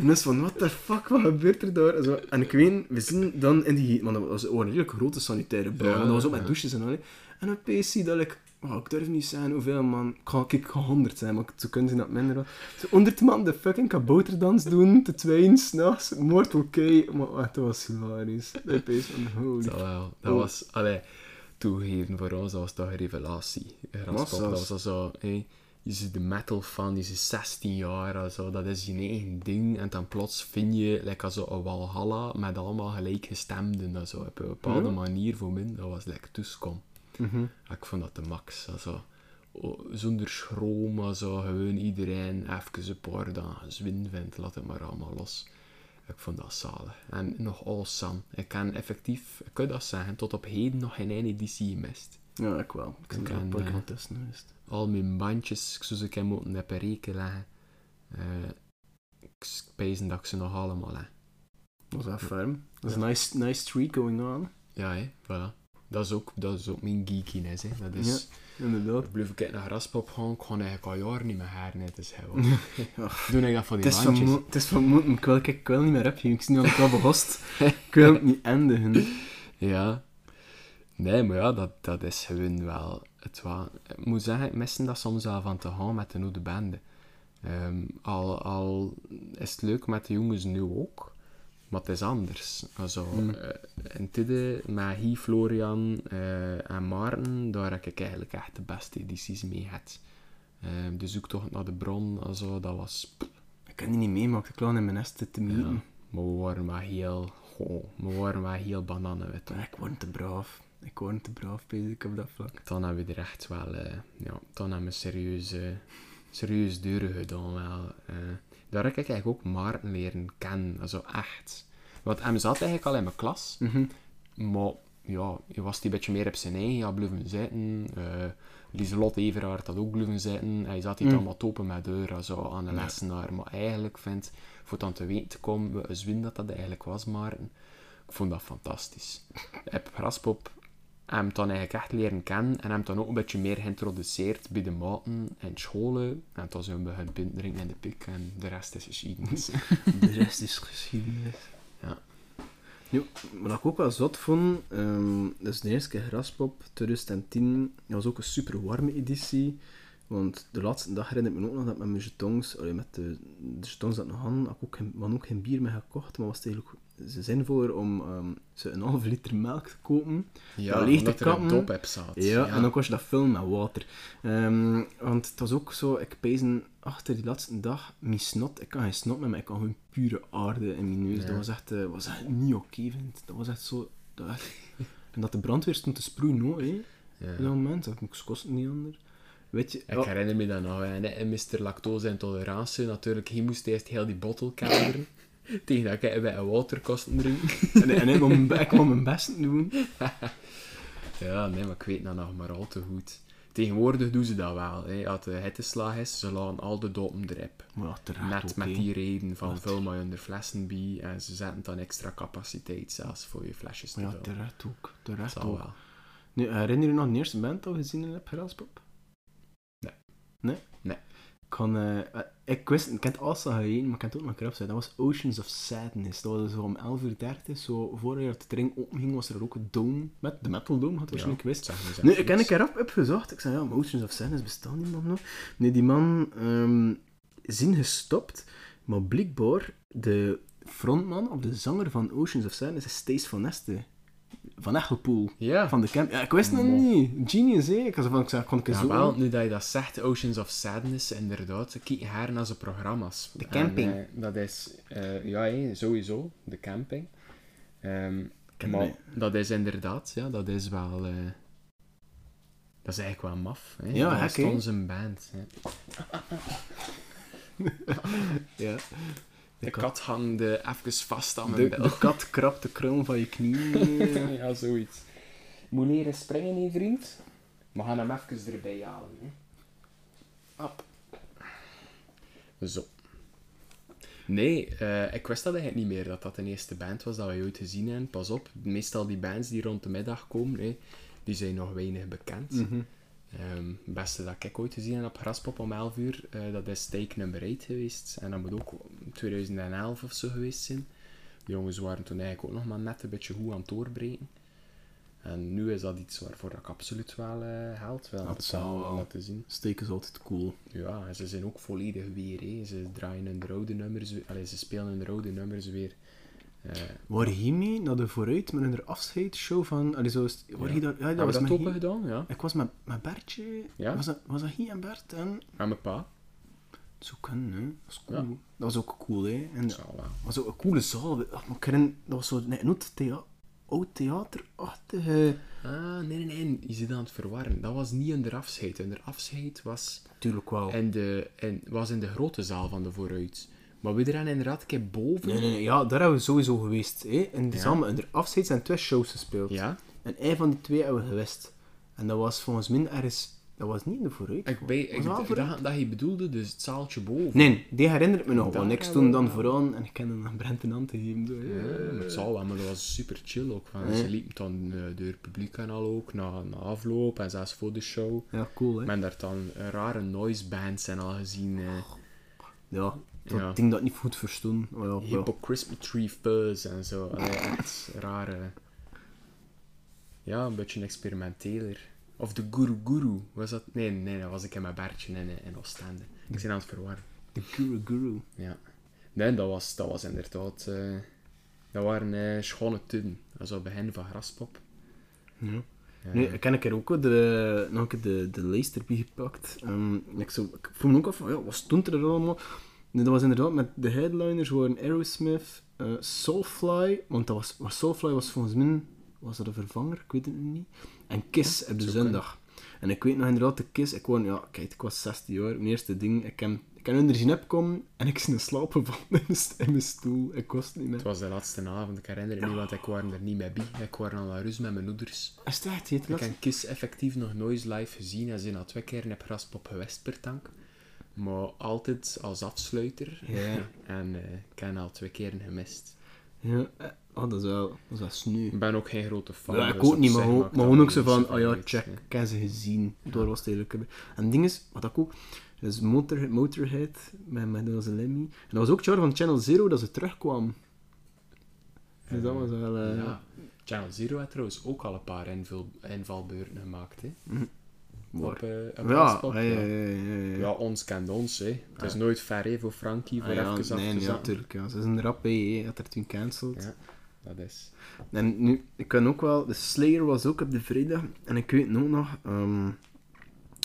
En dus van, what the fuck, wat gebeurt er daar? Zo, en ik weet, we zien dan in die... Want dat was een redelijk grote sanitaire bouw. Ja, dat was ook met douches en al. En opeens zie dat ik... Oh, ik durf niet zeggen hoeveel man... Ik ga, ik ga 100 zijn, maar zo kunnen ze dat minder. Zo 100 man de fucking kabouterdans doen, te tweeën, s'nachts, moord oké. Maar oh, dat was hilarisch. Opeens van, holy Dat wel. Dat Oh. was, allee, toegeven voor ons, dat was toch een revelatie. Graspop, dat was al zo, hé, je ziet de metal fan, je is 16 jaar, also, dat is je eigen ding, en dan plots vind je, like, zo een Walhalla, met allemaal gelijkgestemden, en zo, op een bepaalde manier voor min, dat was lekker toeskom. Mhm. Ik vond dat de max, also, zonder schroom, also, gewoon iedereen even een paar dagen zwin vindt, laat het maar allemaal los. Ik vond dat zalig. En nog awesome. Ik kan effectief, ik kan dat zeggen, tot op heden nog geen één editie gemist. Ja, ik wel. Ik Ik er ook een paar keer tussen geweest. Al mijn bandjes, ik zou ze kunnen moeten op een reken leggen. Eh, ik spijs dat ik ze nog allemaal heb. Dat was wel ferm. Dat is een nice, nice streak going on. Ja, hè, voilà. Dat is ook, dat is ook mijn geekiness, hè. Dat is... Inderdaad. Ik blijf ik naar Raspop gaan, ik ga eigenlijk al jaren niet meer haar net eens hebben. Doe ik dat voor die Het van, het is van moeten. Ik wil, kijk, ik wil niet meer opgeven. Ik zie nu al wel begost. ik wil het niet eindigen. Ja. Nee, maar ja, dat, dat is gewoon wel het wa- Ik moet zeggen, ik mis dat soms wel van te gaan met de oude banden. Ehm, al, al is het leuk met de jongens nu ook, maar het is anders. Also, Mm. in Tidde, met Guy, Florian eh, en Maarten, daar heb ik eigenlijk echt de beste edities mee gehad. Ehm, de zoektocht naar de bron, also, dat was... Ik kan die niet meemaken. Ik lag in mijn nest te mieten. Ja, maar we waren wel heel... Goh, we waren wel heel bananen, weet je. Maar ik word te braaf. Ik word te braaf, bezig op dat vlak. dan hebben we er echt wel, eh, ja, dan hebben we serieus, eh, serieus deuren gedaan wel. Daar heb ik eigenlijk ook Maarten leren kennen, also echt. Want hij zat eigenlijk al in mijn klas, Mhm. maar ja, je was die een beetje meer op zijn eigen, ja, blijven zitten. eh Lieselot Everaard had ook blijven zitten. Hij zat hier Mm. allemaal open met deur, zo aan de Ja. lessenaar. Maar eigenlijk vind, voor dan te weten te komen, een zwin dat dat eigenlijk was, Maarten. Ik vond dat fantastisch. Ik heb Graspop hem dan eigenlijk echt leren kennen en hem dan ook een beetje meer geïntroduceerd bij de maten en scholen. En toen zijn we begonnen bindering in de pik en de rest is geschiedenis. De rest is geschiedenis. Ja. Ja, wat ik ook wel zot vond, dat is de eerste keer Graspop 2010. Dat was ook een super warme editie. Want de laatste dag herinner ik me ook nog dat met mijn jetons, allee, met de, de jetons dat nog hadden, had ik ook geen, hadden ook geen bier meer gekocht. Maar was het eigenlijk zinvoller om ehm, ze een halve liter melk te kopen. Ja, Dat leeg te omdat er een kappen. Ja, en dan kost je dat vullen met water. Ehm, want het was ook zo, ik pezen achter die laatste dag, mijn snot, ik kan geen snot meer, maar ik kan gewoon pure aarde in mijn neus. Ja. Dat was echt, eh, was echt niet oké, vind Dat was echt zo... Dat echt- en dat de brandweer stond te sproeien, ook, hè. Ja. Op dat moment, dat kost niet anders. Weet je... Ik oh, herinner me dat nog. En en Mr. Lactose Intolerantie, natuurlijk, hij moest eerst heel die bottle kaderen. Tegen dat ik een waterkosten drinken. en, en ik wou mijn, ik wou mijn best doen. Ja, nee, maar ik weet dat nog maar al te goed. Tegenwoordig doen ze dat wel. Hè. Als de hitteslag is, ze laten al de doppen erop. Net ook, met die reden van vul maar onder flessen bij. En ze zetten dan extra capaciteit zelfs voor je flesjes te Maar ja, terecht ook. Terecht ook. wel. Nu, herinner je je nog de eerste band dat we gezien hebben Graspop? Nee. Nee? Nee. Ik, kan, eh, eh, ik wist, ik heb het al gezien, maar ik kan het ook nog krap zijn. Dat was Oceans of Sadness. Dat was zo om 11.30 uur, zo voor je het ring openging, was er ook een dome, met de Metal Dome, had waarschijnlijk wist. maar zelf Nee, ik heb een keer op opgezocht. Ik zei, ja, maar Oceans of Sadness bestaat niet man nog. Nee, die man ehm zijn gestopt, maar blijkbaar de frontman of de zanger van Oceans of Sadness is Stace van Neste. Van Echelpoel. Ja, Van de camp. Ja, ik wist het Mo. niet. Genius, hè? Ik had zo van, ik zei, kon ik eens Ja, zo... wel, nu dat je dat zegt, Oceans of Sadness, inderdaad, kijk haar naar zijn programma's. De camping. En, eh, dat is, eh, ja, hé, sowieso, de camping. Ehm, ken maar mij. dat is inderdaad, ja, dat is wel... eh, dat is eigenlijk wel maf. Hè? Ja, dat is onze band. Hè? Ja. De kat- kat hangt eh, even vast aan mijn De, bel. de kat krabt de kroon van je knieën. ja, zoiets. Moet leren springen, hè, vriend. We gaan hem even erbij halen. Hè. Hop. Zo. Nee, eh, ik wist dat eigenlijk niet meer, dat dat de eerste band was dat wij ooit gezien hebben. Pas op, meestal die bands die rond de middag komen, hè, die zijn nog weinig bekend. Mhm. Ehm, het beste dat ik ooit gezien heb op Graspop om 11 uur, eh, dat is Take Number 8 geweest. En dat moet ook 2011 of zo geweest zijn. De jongens waren toen eigenlijk ook nog maar net een beetje goed aan het doorbreken. En nu is dat iets waarvoor ik absoluut wel eh geld wil Dat zou wel. te zien. Steek is altijd cool. Ja, en ze zijn ook volledig weer. Ze draaien hun oude nummers weer. Allee, ze spelen hun oude nummers weer. Eh Waar hiermee naar de vooruit met een afscheidsshow van. Allee, zo is, waar Ja. je dat, ja, dat was dat Guy- gedaan? Ja. Ik was met, met Bertje. Ja. Was dat, was dat hier en Bert? En... En mijn pa. Zo kunnen, hè. Dat was cool. Ja. Dat was ook cool, hè. En Dat was ook een coole zaal. Ach, maar herinner- dat was zo net een oud, thea oud theaterachtige... Ah, nee, nee, nee. Je zit aan het verwarren. Dat was niet onder afscheid. Onder afscheid was Tuurlijk wel. in de, in, was in de grote zaal van de vooruit. Maar we er inderdaad een keer boven. Nee, nee, nee. Ja, daar hebben we sowieso geweest. Hè. In de Ja. zaal, in de afscheid zijn twee shows gespeeld. Ja. En een van die twee hebben we gewist. En dat was volgens mij ergens... Dat was niet in de vooruit. Ik, ik, dat wel vooruit? dat je bedoelde, dus het zaaltje boven. Nee, die herinnert me nog. Want ik we dan wel. vooraan en ik kende nog Brent een hand te geven. Ja, maar het zal wel, maar dat was super chill ook. Van, Ja. Ze liepen dan eh, door het publiek en al ook, na, na afloop en zelfs voor de show. Ja, cool, hè. Men daar dan rare noise bands en al gezien. eh Ja, dat Ja. ding dat niet goed verstonden. Maar ja, ja. Hippo Christmas Tree Fuzz en zo. Allee, echt rare. Ja, een beetje experimenteler. Of de Guru Guru. Was dat? Nee, nee, dat was ik in mijn Bertje in, in Oostende. Ik ben aan het verwarren. De Guru Guru. Ja. Nee, dat was, dat was inderdaad... eh, dat waren eh schone tijden. Dat was begin van Graspop. Ja. Ja. Nee, ik heb keer ook de, nog een de, de lijst erbij gepakt. Ehm, ik, zo, ik vroeg me ook af, van, ja, wat stond er allemaal? Nee, dat was inderdaad met de headliners waren Aerosmith, eh, Soulfly, want dat was, Soulfly was volgens mij, was dat een vervanger? Ik weet het niet. En Kiss op de zondag. En ik weet nog inderdaad, de Kiss, ik was, ja, kijk, ik was 16 jaar, mijn eerste ding, ik heb, ik heb hun er zien opkomen en ik ben in slaap gevallen in mijn stoel. Ik was het niet meer. Het was de laatste avond, ik herinner het niet, want ik was er niet mee bij. Ik was aan la rust met mijn ouders. Is het echt, heet Ik dat? heb Kiss effectief nog nooit live gezien en ze al twee keer op Graspop geweest per tank. Maar altijd als afsluiter. Ja. En eh, ik heb al twee keer gemist. Ja, eh, oh, dat is wel, dat is wel sneu. Ik ben ook geen grote fan. Ja, ik dus ook niet, maar maar gewoon ook zo van, oh ja, check, ik heb ze gezien. Door was het eigenlijk. En het ding is, wat ik ook, dat is Motor, Motorhead met, met onze Lemmy. En dat was ook het jaar van Channel Zero dat ze terugkwam. Dus dat was wel... eh, Ja. Channel Zero heeft trouwens ook al een paar invul, invalbeurten gemaakt. Hè. waar. Op, eh op Ja, ja, ja, ja, ons kent ons. Hè. Het is nooit ver hè, voor Frankie, voor Ah, even af nee, te natuurlijk. Ja. Ze zijn rap bij, hè, dat er toen cancelled. Ja, dat is. En nu, ik kan ook wel, de Slayer was ook op de vrijdag. En ik weet nog nog, ehm,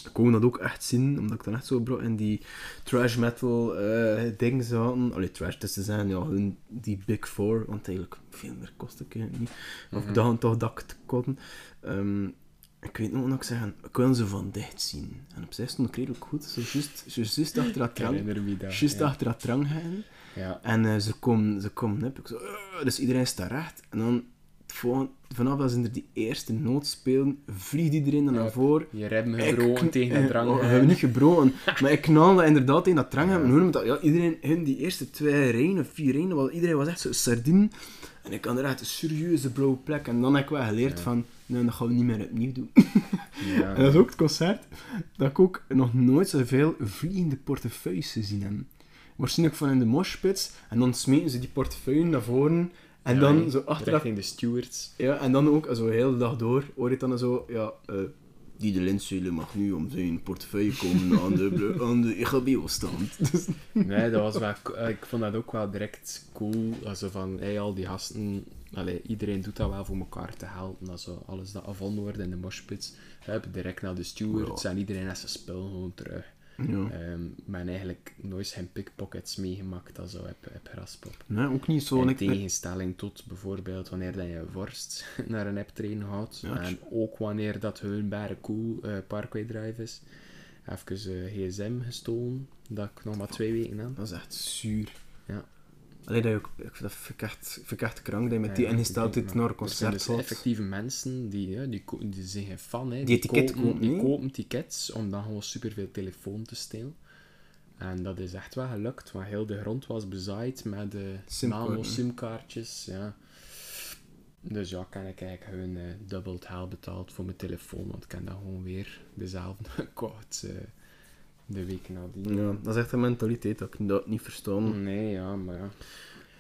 ik kon dat ook echt zien, omdat ik dan echt zo bro in die trash metal eh dingen zaten. Allee, trash, dus te zijn, ja, hun, die Big Four, want eigenlijk veel meer kost ik het niet. Of ik dacht toch dat ik het kon. Ehm, ik weet nog dat ik zeggen, ik wil ze van dicht zien. En op zich stond ik redelijk goed, zo juist, juist achter dat dat. Juist ja. achter dat drang gaan. Ja. En eh, ze komen ze komen op. Ik zo, "Eh," dus iedereen staat recht. En dan, het volgende- vanaf dat ze er die eerste noot spelen, vliegt iedereen dan Ja. naar voren. Je hebt me gebroken tegen de eh, drang. oh, hebben niet gebroken. maar ik knalde inderdaad tegen dat drang. Ja. Dat? Ja, iedereen, hun die eerste twee rijen of vier rijen, was, iedereen was echt zo'n sardine. En ik had er echt een serieuze blauwe plek. En dan heb ik wel geleerd Ja. van, nee, dat gaan we niet meer opnieuw doen. Ja. En dat is ook het concert dat ik ook nog nooit zoveel vliegende portefeuilles gezien heb. Waarschijnlijk van in de moshpits. En dan smeten ze die portefeuille naar voren. En Ja, dan zo achter dat... Richting de stewards. Ja, en dan ook zo heel de dag door hoor je dan zo... Ja, eh die de Lindselen mag nu om zijn portefeuille komen aan de, aan de EGB-stand. Dus, Nee, dat was wel, eh, ik vond dat ook wel direct cool. Also van, hey, al die gasten, allee, iedereen doet dat wel voor elkaar te helpen. Also, alles dat afvonden wordt in de moshpits, direct naar de stewards en iedereen heeft zijn spul gewoon terug. Ja. Ik ben eigenlijk nooit geen pickpockets meegemaakt als zo heb, heb Graspop. Nee, ook niet zo... In tegenstelling tot bijvoorbeeld wanneer dat je vorst naar een apptrain gaat. Ja, en ook wanneer dat hun bij cool eh, Parkway Drive is. Even eh, gsm gestolen, dat ik nog maar twee weken heb. Dat is echt zuur. Ja. Allee, dat, ook, ik vind dat krank dat met die ingesteldheid maar naar een zijn concert dus effectieve mensen die, ja, die, die zijn geen fan. Hè. Die ticket kopen, kopen, die kopen tickets om dan gewoon superveel telefoon te stelen. En dat is echt wel gelukt, want heel de grond was bezaaid met de Simkaarten. nano simkaartjes. Ja. Dus ja, kan ik eigenlijk gewoon eh dubbel het haal betaald voor mijn telefoon, want ik kan dat gewoon weer dezelfde eh, de week nadien. Ja, dat is echt een mentaliteit dat ik dat niet verstaan. Nee, ja, maar ja.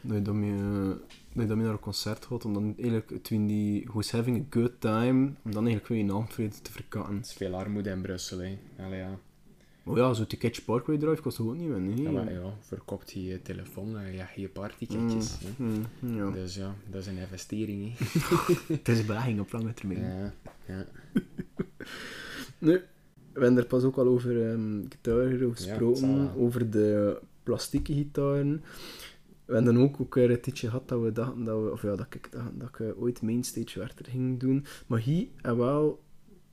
Dat je daarmee, eh, dat je daarmee naar een concert gaat, om dan eigenlijk toen die who's having a good time, om dan eigenlijk weer je naamvrede te verkatten. Het is veel armoede in Brussel, hè. Allee, ja. Oh ja, zo'n ticketje Parkway Drive kost ook niet meer, nee? Ja, maar ja, verkoopt je je telefoon en ja, je partyketjes. hè. Mm, ja. Dus ja, dat is een investering. Hè. Het is een belegging op lange termijn. Ja, ja. Nu, we hebben er pas ook al over um, gitaren gesproken, over de plastieke gitaren. We hebben dan ook, ook een tijdje gehad dat we dachten dat we, of ja, dat ik dacht dat ik eh, ooit mainstage werker ging doen. Maar hier, en wel,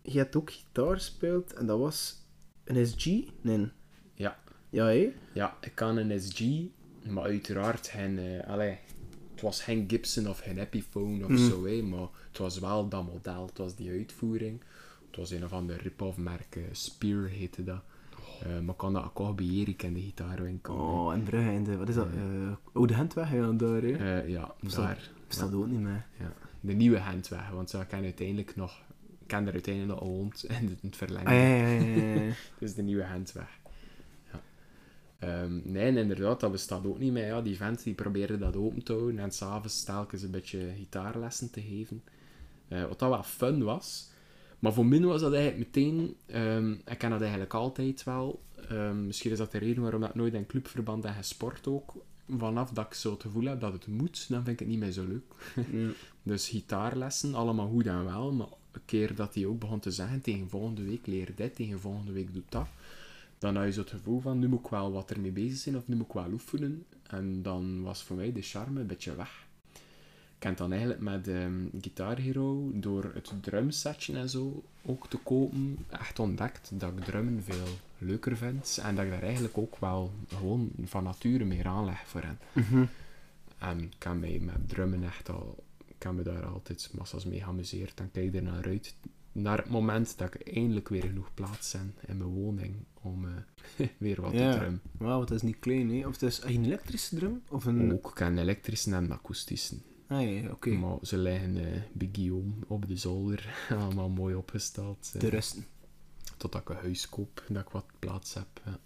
je hebt ook gitaar gespeeld en dat was een SG? Nee. Ja. Ja, hé? ja, ik kan een SG, maar uiteraard geen... allee, het was geen Gibson of geen Epiphone of Mm. zo, maar het was wel dat model, het was die uitvoering. Het was een of ander rip-off merk, eh, Spear heette dat. Eh, maar ik kan dat ook al bij Erik in de gitaarwinkel. Oh, en Brugge, de, wat is dat? eh Oude Handweg, ja, daar, hè? Eh, ja, Bestaat- daar. Bestaat ook niet meer. Ja. De nieuwe handweg, want zo kan uiteindelijk nog... Kan er uiteindelijk nog gewoond in het verlengen. Ah, ja, ja, ja. Dus de nieuwe handweg. Ja. Ehm, nee, inderdaad, dat bestaat ook niet meer. Ja, die vent die probeerde dat open te houden en s'avonds telkens een beetje gitaarlessen te geven. Wat dat wel fun was. Maar voor mij was dat eigenlijk meteen... ehm, ik ken dat eigenlijk altijd wel. Ehm, misschien is dat de reden waarom ik nooit in clubverband heb gesport ook. Vanaf dat ik zo het gevoel heb dat het moet, dan vind ik het niet meer zo leuk. ja. Dus gitaarlessen, allemaal goed en wel, maar een keer dat hij ook begon te zeggen, tegen volgende week leer dit, tegen volgende week doe dat, dan had je zo het gevoel van, nu moet ik wel wat ermee bezig zijn, of nu moet ik wel oefenen. En dan was voor mij de charme een beetje weg. Ik heb dan eigenlijk met ehm Guitar Hero, door het drumsetje en zo ook te kopen, echt ontdekt dat ik drummen veel leuker vind. En dat ik daar eigenlijk ook wel gewoon van nature meer aanleg voor hen. Mhm. En ik kan mij met drummen echt al... Ik kan me daar altijd massas mee geamuseerd. En kijk er naar uit. Naar het moment dat ik eindelijk weer genoeg plaats heb in mijn woning om eh, weer wat Ja. te drummen. Wauw, het is niet klein, hè? Of het is een elektrische drum? Of een... Ook, ik kan een elektrische en een akoestische. Ah, ja, ja, oké. Maar ze liggen eh bij Guillaume op de zolder. Allemaal mooi opgesteld. eh, Te rusten. totdat ik een huis koop, dat ik wat plaats heb. Ja,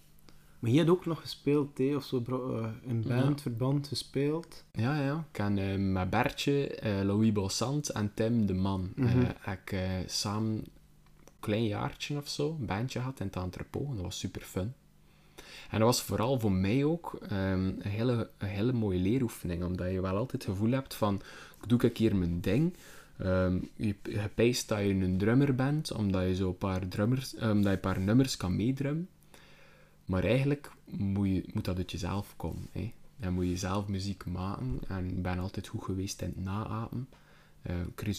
Maar je hebt ook nog gespeeld, hè? Of zo bro- eh, in Ja. bandverband gespeeld. ja. ja. Ik ken eh, met Bertje, eh, Louis Bossant en Tim de Man. Eh, heb ik eh, samen een klein jaartje of zo een bandje gehad in het entrepot. En dat was super fun. En dat was vooral voor mij ook ehm, een, hele, hele mooie leeroefening. Omdat je wel altijd het gevoel hebt van, ik doe een keer mijn ding. Ehm, je, je dat je een drummer bent, omdat je zo een paar, drummers, eh, omdat je een paar nummers kan meedrummen. Maar eigenlijk moet, je, moet dat uit jezelf komen. Hè. Dan moet je zelf muziek maken. En ik ben altijd goed geweest in het naapen. Eh Chris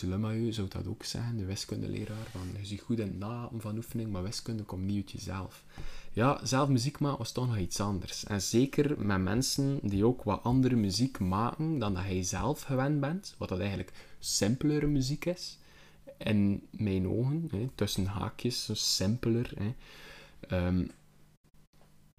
zou dat ook zeggen, de wiskundeleraar. Van, je ziet goed in het naapen van oefening, maar wiskunde komt niet uit jezelf. Ja, zelf muziek maken was toch nog iets anders. En zeker met mensen die ook wat andere muziek maken dan dat hij zelf gewend bent. Wat dat eigenlijk simpelere muziek is. In mijn ogen, hè, tussen haakjes, zo simpeler. Hè. Ehm,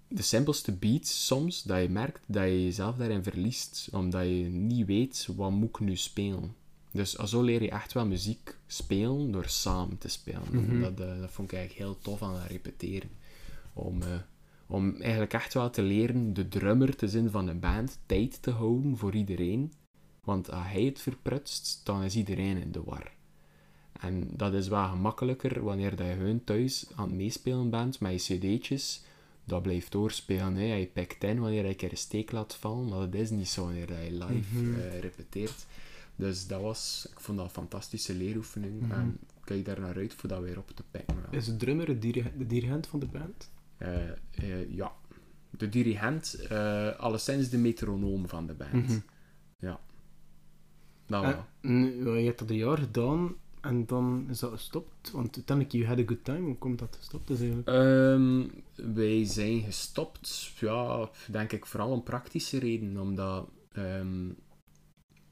de simpelste beats soms, dat je merkt dat je jezelf daarin verliest. Omdat je niet weet, wat moet ik nu spelen. Dus zo leer je echt wel muziek spelen door samen te spelen. Mhm. dat, eh, dat vond ik eigenlijk heel tof aan het repeteren. Om, eh, om eigenlijk echt wel te leren de drummer te zijn van een band tijd te houden voor iedereen. Want als hij het verprutst, dan is iedereen in de war. En dat is wel gemakkelijker wanneer dat je gewoon thuis aan het meespelen bent met je cd'tjes. Dat blijft doorspelen. Hè. Je pikt in wanneer je een keer een steek laat vallen, maar dat is niet zo wanneer je live Mhm. eh, repeteert. Dus dat was, ik vond dat een fantastische leeroefening. Mhm. En ik kijk daar naar uit voor dat weer op te pikken. Is de drummer de dirigent van de band? Eh, eh, ja. De dirigent, eh alleszins de metronoom van de band. Mhm. Ja. Dat Eh, wel. nu, je hebt dat een jaar gedaan en dan is dat gestopt. Want uiteindelijk, you had a good time. Hoe komt dat gestopt is eigenlijk? Ehm, wij zijn gestopt, ja, denk ik vooral om praktische redenen. Omdat Ehm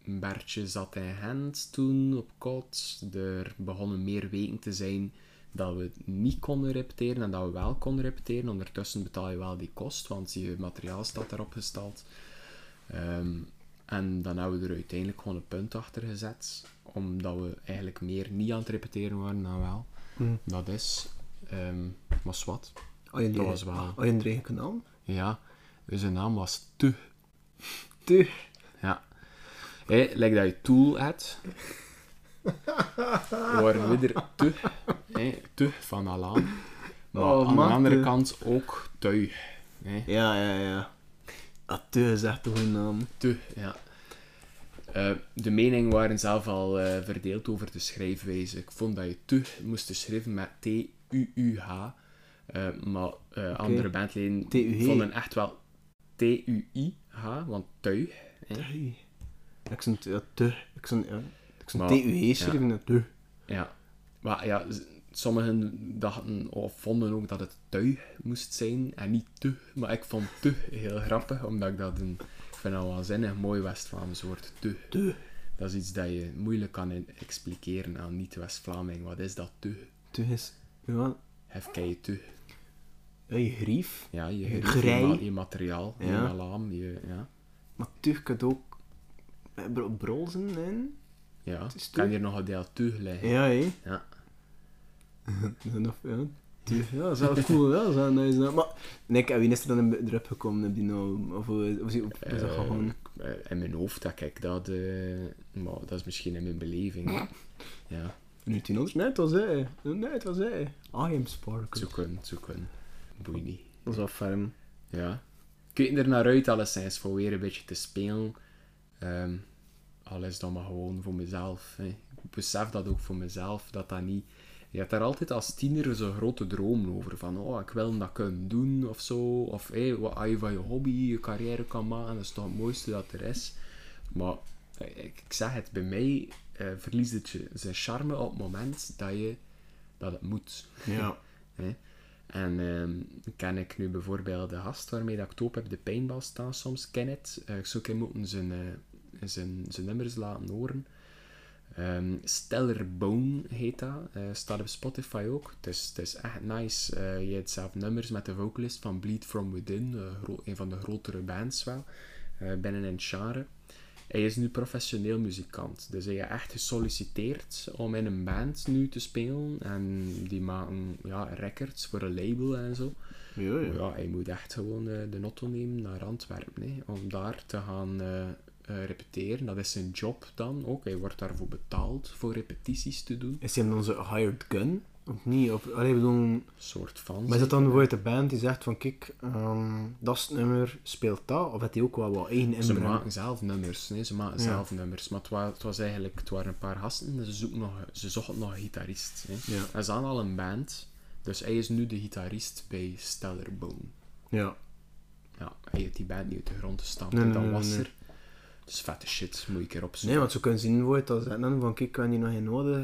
Bertje zat in Gent toen op kot. Er begonnen meer weken te zijn dat we niet konden repeteren en dat we wel konden repeteren. Ondertussen betaal je wel die kost, want je materiaal staat erop gestald. Ehm, en dan hebben we er uiteindelijk gewoon een punt achter gezet, omdat we eigenlijk meer niet aan het repeteren waren dan wel. Hm. Dat is, ehm. Oh, je Dat was wel- Oh, je een eigen kanaal? Ja, dus zijn naam was Te. Te. Ja. Hé, lijkt dat je tool hebt. Waren we er te, te van Alaan. Maar Oh, aan man, de andere te. kant ook tuig. Hé, Ja, ja, ja. Ah, te is echt toch een naam. te, ja. Eh, de meningen waren zelf al eh, verdeeld over de schrijfwijze. Ik vond dat je te moest schrijven met T-U-U-H. Eh, maar andere bandleden vonden echt wel T-U-I-H, want. Te. Ik zou ja, te. Ik ja. T-U-G schrijven, ja. Ja, maar ja, sommigen dachten of vonden ook dat het tuig moest zijn en niet te. Maar ik vond te heel grappig, omdat ik dat een, ik vind dat wel zinnig mooi West-Vlaams woord. Te. Dat is iets dat je moeilijk kan in- expliceren aan niet-West-Vlaming. Wat is dat te? Te is... Ja, Hef kan je te? ja, je grief. Ja, je, Je grij. je, ma- je materiaal, je Ja. malaam, je, ja. Maar te kan ook... eh, bro- Brolzen, hè? Ja, is kan hier nog een deel teug liggen. Ja, hè? Ja. Dat is nog- ja, te- ja, dat is wel cool, ja, dat is wel nice. ja. Maar, Nick, en wie is er dan in- erop gekomen? Heb die nou... Of hoe of, is- of dat Eh, gewoon... eh, in mijn hoofd dat ik dat, eh, maar dat is misschien in mijn beleving. hè. Ja. Nu tien? Nee, het was hij. Nee, het was hij. I am Sparkle. Zoeken, zoeken. Boeit niet. Dat is wel ferm. Ja. Ik kijk er naar uit, alleszins, voor weer een beetje te spelen. Ehm al is dat maar gewoon voor mezelf. Hè. Ik besef dat ook voor mezelf, dat dat niet... Je hebt daar altijd als tiener zo'n grote droom over. Van, oh, ik wil dat kunnen doen, of zo. Of, wat als je van je hobby je carrière kan maken, dat is toch het mooiste dat er is. Maar, eh, ik, ik zeg het, bij mij eh, verliest het je zijn charme op het moment dat je... Dat het moet. Ja. Hè. En ehm, ken ik nu bijvoorbeeld de gast waarmee dat ik het op heb, de paintball staan soms, ken het. Eh, ik zou hem moeten zijn, eh, zijn, zijn nummers laten horen. Ehm Stellar Bone heet dat. Eh, staat op Spotify ook. Het is, het is echt nice. Eh, je hebt zelf nummers met de vocalist van Bleed From Within, eh, een van de grotere bands wel, binnen in het genre. Hij is nu professioneel muzikant. Dus hij heeft echt gesolliciteerd om in een band nu te spelen. En die maken ja, records voor een label en zo. Ja, ja. Ja, hij moet echt gewoon de auto nemen naar Antwerpen. Hè, om daar te gaan eh, repeteren. Dat is zijn job dan ook. Hij wordt daarvoor betaald voor repetities te doen. Is hij dan zo'n hired gun? Of niet? Of, allee, bedoel... Een soort van. Maar is dat dan bijvoorbeeld de band die zegt van, kijk, ehm, dat is het nummer, speelt dat? Of heeft hij ook wel wat eigen Ze inbreng? maken zelf nummers, nee, ze maken Ja. zelf nummers. Maar het, wa- het was eigenlijk, het waren een paar gasten en ze, zoeken nog, ze zochten nog een gitarist. Hè. Ja. En ze hadden al een band, dus hij is nu de gitarist bij Stellar Bone. Ja. Ja, hij heeft die band niet uit de grond gestampt, Nee, en nee, was nee. er. Dus vette shit, moet ik erop zoeken. Nee, want zo kunnen zien wordt dat ze dan van, kijk, kan je nog geen nodig?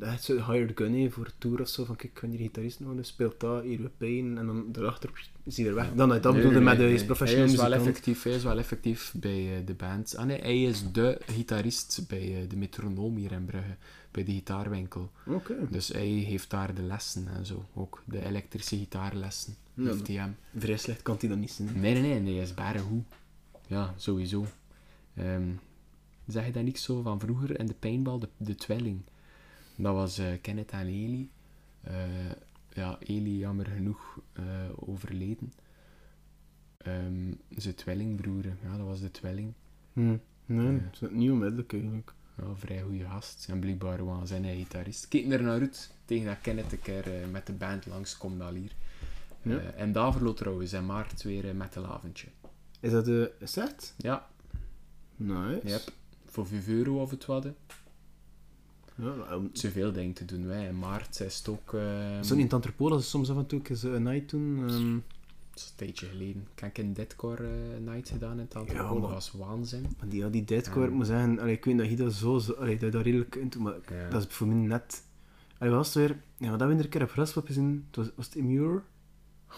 eh echt zo hired gun hè, voor een tour of zo, van, kijk, kan je die gitarist nodig? Speelt dat, hier we pijn, en dan daarachter is hij er weg. Dan, dat Nee, bedoelde nee, met de nee, is nee. professioneel hij is wel effectief, Hij is wel effectief bij eh, de band. Ah nee, hij is de gitarist bij eh, de metronoom hier in Brugge. Bij de gitaarwinkel. Oké. Dus hij heeft daar de lessen en zo. Ook de elektrische gitaarlessen. Ja, heeft hij hem. Vrij slecht kan hij dan niet zijn. Nee, nee, nee, nee, hij is bare goed. Ja, sowieso. Ehm, zeg je dat niet zo van vroeger in de paintball, de, de twelling? Dat was eh, Kenneth en Eli. Eh, ja, Eli jammer genoeg eh, overleden. Ehm, zijn tweelingbroer, ja, dat was de tweeling. Hm. Nee, het is niet onmiddellijk eigenlijk. Ja, vrij goede gast. En blijkbaar was zijn hij gitarist. Kijk er naar uit tegen dat Kenneth een keer met de band langskomt al hier. Ja. En Davert trouwens in maart weer met een laventje. Is dat de set? Ja, Nice. Yep. Voor 5 euro of het wat. hè. Ja, um, Zoveel dingen te doen. Wij. In maart is het ook... ehm, zo in het ze soms af en toe eens een night doen. ehm, dat is een tijdje geleden. Ik heb een deadcore eh, night gedaan in het Ja, dat was waanzin. maar die, ja, die deadcore, ik moet zeggen, allee, ik weet dat je dat zo, zo allee, dat je dat redelijk kunt doen, maar Ja. dat is voor mij net... Allee, was het weer? Ja, dat we er een keer op Raspop gezien, het was, was het Immure?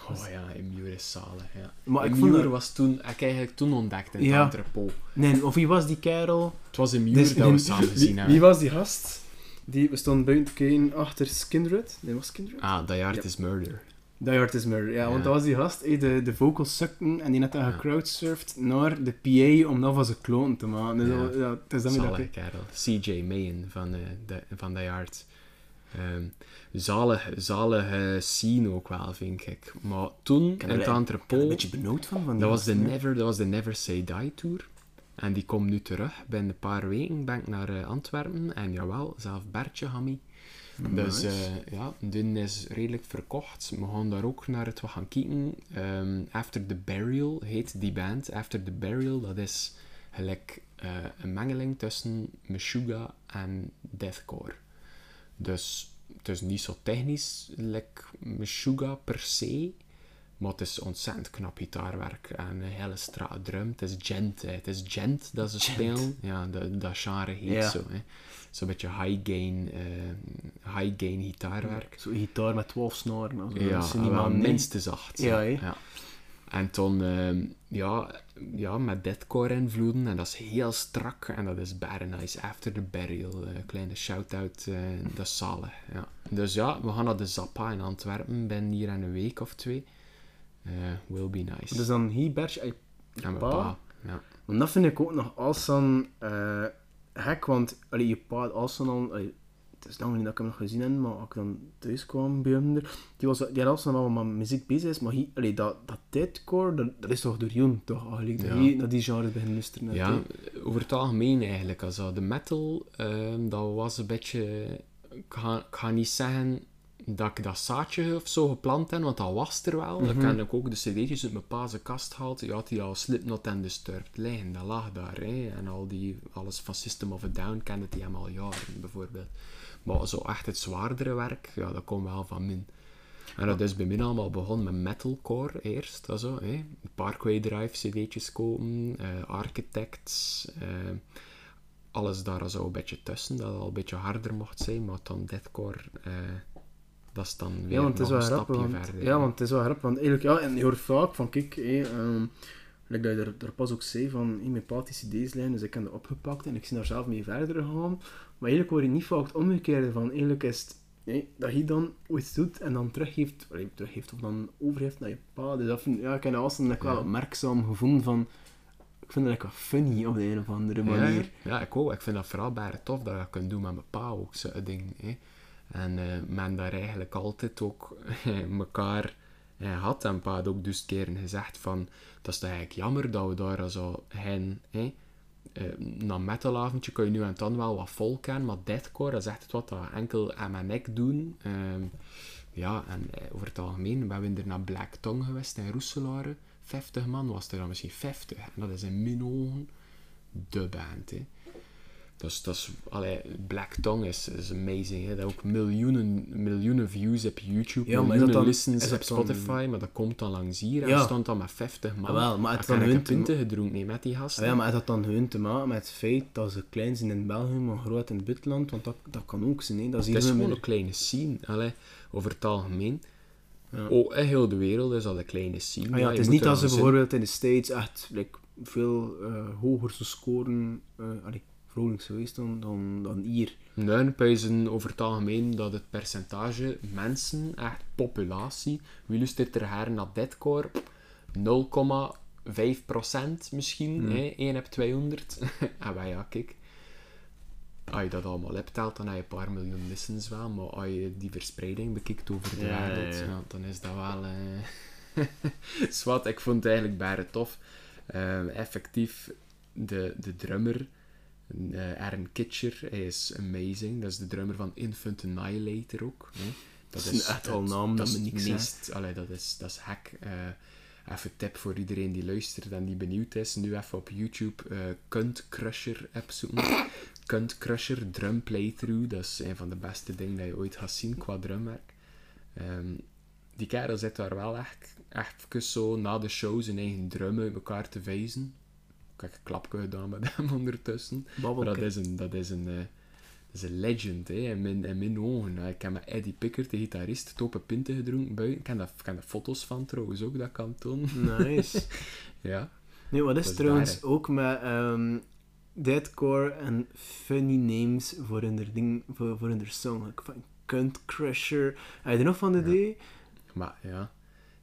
Oh ja, Emure is zalig, ja. Maar ik vond dat- was toen, ik eigenlijk toen ontdekt in het Ja. entrepot. Nee, of wie was die kerel? Het was Emure Dus dat we samen wie, gezien hebben. wie was die gast? Die, we stonden buiten te kijken achter Skindred. Nee, was Skindred? Ah, Die Hard is Murder. Die Hard is Murder, ja, Ja. want dat was die gast, eh, de, de vocals sukten en die net dan gecrowdsurfd naar de PA om dat van zijn kloon te maken. Dus Ja. dat, het is dan dat ik- kerel. CJ Mayen van, eh de, van Die Hard. Zalig, zalige scene ook wel, vind ik. Maar toen, Ik in het er een entrepot... beetje benauwd van. van Dat was, de. Never, dat was de Never Say Die Tour. En die komt nu terug. Binnen een paar weken ben ik naar eh, Antwerpen. En jawel, zelf Bertje mee. Dus eh, ja, Dun is redelijk verkocht. We gaan daar ook naar het wat gaan kijken. Ehm, After the Burial heet die band. After the Burial, dat is gelijk eh, een mengeling tussen Meshuggah en Deathcore. Dus het is niet zo technisch, like Meshuggah per se. Maar het is ontzettend knap gitaarwerk en een hele strate drum. Het is gent, hè. het is gent dat ze spelen. Ja, dat, dat genre heet Ja. zo. Hè. Zo'n beetje high gain, eh, high gain gitaarwerk. Zo'n gitaar met 12 snaren. Ja, wel minstens zacht. Ja, ja. En toen, ehm, ja, ja, met deathcore invloeden. En dat is heel strak. En dat is very nice. After the Burial. eh, kleine shout-out. eh, dat is zalig. Ja. Dus ja, we gaan naar de Zappa in Antwerpen. Ben hier in een week of twee. Eh, will be nice. Dus dan hier, Bertje, en je en mijn pa. pa. Ja. Want dat vind ik ook nog als dan eh gek, want allee, je pa had als dan al, allee, het is lang niet dat ik hem nog gezien heb, maar als ik dan thuis kwam bij hem, er, die, was, die had als wel met muziek bezig is, maar allee, dat, dat tijdcore, dat, dat is toch door Joen, toch eigenlijk, dat Ja. hij naar die genre begint luisteren. Ja, over het algemeen eigenlijk. Also, de metal, ehm, dat was een beetje... Ik ga, ik ga niet zeggen dat ik dat zaadje of zo geplant heb, want dat was er wel. Dan kan ik ook de cd'tjes uit mijn pa zijn kast gehaald. Je had die al Slipknot en Disturbed liggen. Dat lag daar. Hè. En al die, alles van System of a Down kende die hem al jaren, bijvoorbeeld. Maar zo echt het zwaardere werk, ja, dat komt wel van min. En dat is bij mij allemaal begonnen met metalcore eerst. Also, hè. Parkway Drive cd'tjes kopen, eh, Architects, eh, alles daar zo een beetje tussen, dat al een beetje harder mocht zijn, maar dan deathcore, eh, dat is dan weer Ja, want het is nog wel een stapje want, verder. ja, want het is wel grappig, want eigenlijk, ja, en je hoort vaak van, kijk, ehm, like dat je er, er pas ook zei van, hé, mijn pa had die cd's liggen, dus ik heb dat opgepakt en ik zie daar zelf mee verder gegaan. Maar eigenlijk hoor je niet vaak het omgekeerde van, eigenlijk is het, dat hij dan iets doet en dan teruggeeft, of dan overgeeft naar je pa. Dus dat vind, ja, ik heb dat wel Ja. opmerkzaam gevonden van, ik vind dat wat funny op de een of andere manier. ja. Ja, ik ook. Ik vind dat vooral bij tof dat je dat kunt doen met mijn pa ook, zo'n ding. Hè. En eh, men daar eigenlijk altijd ook elkaar eh, had. En pa had ook dus keren gezegd van, dat is eigenlijk jammer dat we daar zo hen, hè, eh, na een metalavondje kun je nu en dan wel wat volk hebben, maar deathcore, dat is echt wat dat enkel aan mijn nek doen. Ehm, ja, en eh, over het algemeen, we er naar Black Tongue geweest in Roeselare. 50 man was er dan misschien 50. En dat is in mijn de band, hè. Dus dat is, allee, Black Tongue is, is amazing. Hè. Dat ook miljoenen, miljoenen views op YouTube, Ja, miljoenen dan- listens is op dan- Spotify, maar dat komt dan langs hier. En Ja. we stond dan met 50 man. Wel, maar het dan hun punten gedronken nee, met die gasten. Ja, maar is dat dan hun te maken met het feit dat ze klein zijn in België, maar groot in het buitenland? Want dat, dat kan ook zijn, hè. Dat is het is gewoon een kleine scene, allee, over het algemeen. Ja. Oh, in heel de wereld is dat een kleine scene. Ah ja, het is niet dat ze bijvoorbeeld in de States echt like, veel eh, hoger scoren, eh allee, vrolijk geweest dan, dan, dan hier. Nee, pijzen over het algemeen dat het percentage mensen, echt populatie, wie luistert er haar naar deadcore? 0,5% misschien, Hmm. hè? 1 op 200. en wij ja, kijk. Als je dat allemaal optelt, dan heb je een paar miljoen listens wel, maar als je die verspreiding bekijkt over de Ja, wereld, ja, ja, ja. dan is dat wel... eh Zwat, ik vond het eigenlijk bijna tof. Eh, effectief, de, de drummer, eh Aaron Kitcher, hij is amazing. Dat is de drummer van Infant Annihilator ook. Hè. Dat is echt al een naam dat is me niks meest, allee, dat is, dat is hack. Eh, even tip voor iedereen die luistert en die benieuwd is. Nu even op YouTube eh Kunt Crusher app zoeken. Kunt Crusher drum playthrough. Dat is een van de beste dingen dat je ooit gaat zien qua drumwerk. Ehm, die kerel zit daar wel echt, echt zo na de show zijn eigen drum uit elkaar te wijzen. Ik heb een klapje gedaan met hem ondertussen. Maar dat is een, dat is een, eh, dat is een legend, hè, in, mijn, in mijn ogen. Ik heb met Eddie Pickert, de gitarist, topen pinten gedronken buiten. Ik heb daar, ik heb daar foto's van trouwens ook, dat kan tonen. Nice. ja. Nee, wat is trouwens daar, ook met ehm deadcore en funny names voor hun ding, voor, voor hun song. Ik van Cunt Crusher. Heb je er nog van de Ja. idee? Maar ja,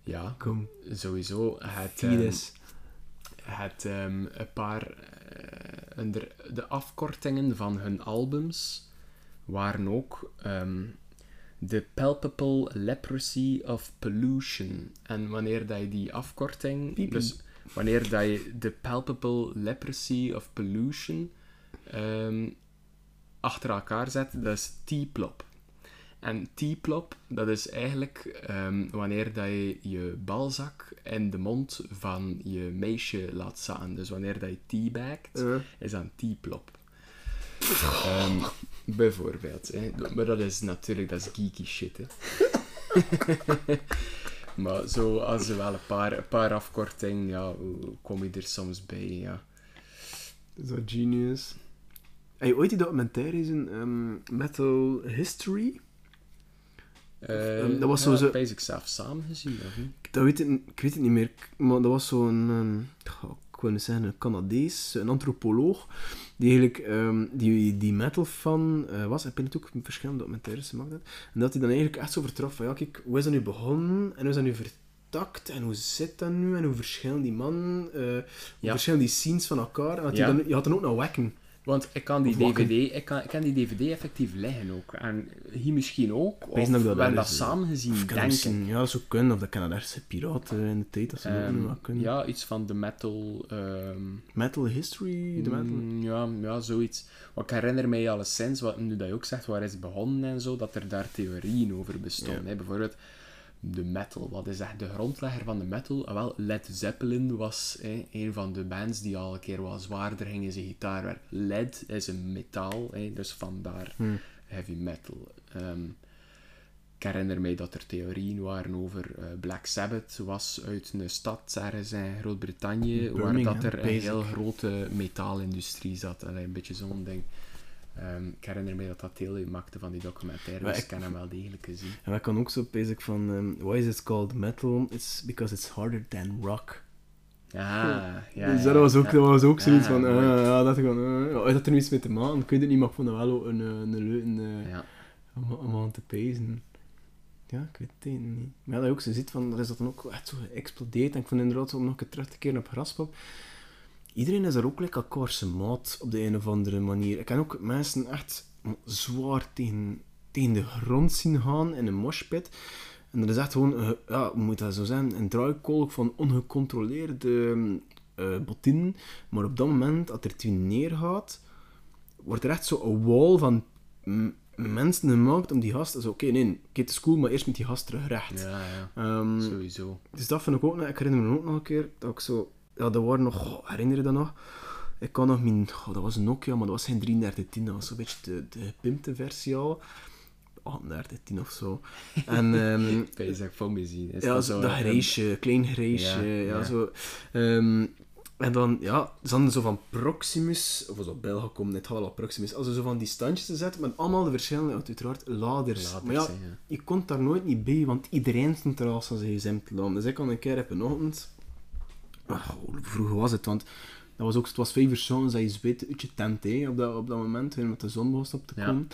ja, Kom, sowieso. Het, het ehm, een paar onder de afkortingen van hun albums waren ook ehm, The Palpable Leprosy of Pollution. En wanneer dat je die afkorting, dus wanneer dat je The Palpable Leprosy of Pollution ehm, achter elkaar zet, dat is T-plop. En T-plop, dat is eigenlijk ehm, wanneer dat je je balzak in de mond van je meisje laat zaten. Dus wanneer dat je teabagt, Eh, is dat een T-plop. Ehm, bijvoorbeeld. Hè. Maar dat is natuurlijk dat is geeky shit. Hè. maar zo, als er wel een paar, een paar afkortingen, ja, kom je er soms bij? Ja. Zo genius. Heb je ooit die documentaire gezien, ehm, Metal History? Eh, Ehm, dat was zo zo- dat ik zelf samen gezien, of niet? Dat weet ik, ik weet het niet meer, maar dat was zo'n, goh, ik wil niet zeggen een Canadees, een antropoloog, die eigenlijk ehm, die, die metal fan eh, was. Ik ben het ook verschillende documentaires gemaakt. had. En dat hij dan eigenlijk echt zo vertrof van, ja kijk, hoe is dat nu begonnen en hoe is dat nu vertakt en hoe zit dat nu en hoe verschillen die mannen, eh, hoe Ja. verschillen die scenes van elkaar. En dat Ja. dan, je had dan ook nog Wacken. Want ik kan die Of. DVD, ik kan, ik kan die DVD effectief leggen ook. En hier misschien ook. Of we dat hebben dat is, samen gezien, Of kan dat denk ik. misschien, ja, zou kunnen, of dat ergens piraten in de tijd, dat ze dat meer kunnen. ja, iets van de metal... ehm, Metal History, de metal... Mm, ja, ja, zoiets. Want ik herinner mij alleszins, wat nu dat je ook zegt, waar is het begonnen en zo, dat er daar theorieën over bestonden. Bijvoorbeeld de metal. Wat is echt de grondlegger van de metal? Ah, wel, Led Zeppelin was hè, een van de bands die al een keer wat zwaarder ging in zijn gitaarwerk. Led is een metaal, hè, dus vandaar Hmm. heavy metal. Ehm, ik herinner mij dat er theorieën waren over eh, Black Sabbath was uit een stad ergens in Groot-Brittannië, waar dat er een heel grote metaalindustrie zat. Allee, een beetje zo'n ding. Ehm, ik herinner mij dat dat deel uitmaakte van die documentaire, Maar dus ik- heb hem wel degelijk gezien. En dat kan ook zo basic van, um, why is it called metal? It's because it's harder than rock. Ja, ja. dus ja, dat was ook, ja. dat was ook zoiets Ja, van, ah, ja, dat gewoon, uh, ja, dat er nu iets mee te maken, ik weet het niet, maar ik vond dat wel een, eh, een leuke uh, Ja. om, om aan te pezen. Ja, ik weet het niet. Maar ja, dat je ook zo ziet, van, er is dat dan ook echt zo geëxplodeerd. En ik vond inderdaad, om nog een keer terug te keren op Graspop, iedereen is daar ook lekker elkaar maat op de een of andere manier. Ik kan ook mensen echt zwaar tegen, tegen de grond zien gaan in een moshpit. En dat is echt gewoon, eh, ja, hoe moet dat zo zijn, een draaikolk van ongecontroleerde eh bottinen. Maar op dat moment, dat er twee neergaat, wordt er echt zo een wall van mensen gemaakt om die gast... Dus oké, nee, oké, het is cool, maar eerst met die gast terug recht. Ja, ja. Ehm, Sowieso. dus dat vind ik ook nog... Ik herinner me ook nog een keer dat ik zo... Ja, dat waren nog... goh, herinner je dat nog? Ik kan nog mijn... dat was een Nokia, maar dat was geen 3310. Dat was zo'n beetje de, de gepimpte versie al. 3810 of zo. En... Ik weet niet van me zien. Is ja, dat zo, dat een- grijsje, klein grijsje, Ja, ja, ja. zo. Ehm, en dan, ja, ze hadden zo van Proximus, of zo België komt net al Proximus, als ze zo van die standjes te zetten met allemaal de verschillende, uiteraard, laders. Laders, maar ja, je komt daar nooit niet bij, want iedereen stond er als zijn gsm te. Dus ik kon een keer op een ochtend, hoe vroeg was het, want dat was ook, het was vijf uur 's avonds, dat je zweet uit je tent, op, dat, op dat moment, met de zon begon op te Ja. komen.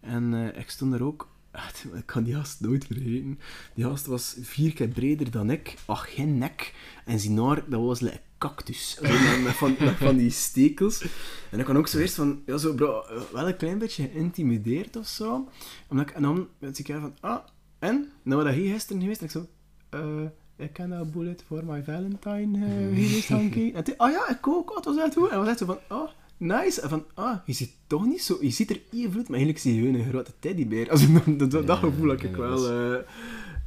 En eh, ik stond daar ook. echt, Ik kan die gast nooit vergeten. Die gast was vier keer breder dan ik. Ach, geen nek. En zijn haar, dat was like een cactus. Met, van, met van die stekels. En ik kan ook zo eerst van... Ja, zo bro, eh, wel een klein beetje geïntimideerd of zo. Omdat ik, en dan werd ik van... Ah, en? Nou, wat hier gisteren geweest? En ik zo... eh ik ken dat bullet voor my Valentine eh geweest, Hanky. En toen, ah ja, ik ook. Oh, het was echt goed. En was echt zo van... Oh, nice. En van, ah, je ziet toch niet zo... Je ziet er even vloed, maar eigenlijk zie je een grote teddybeer. Also, dat, dat, dat gevoel had ik wel dat eh,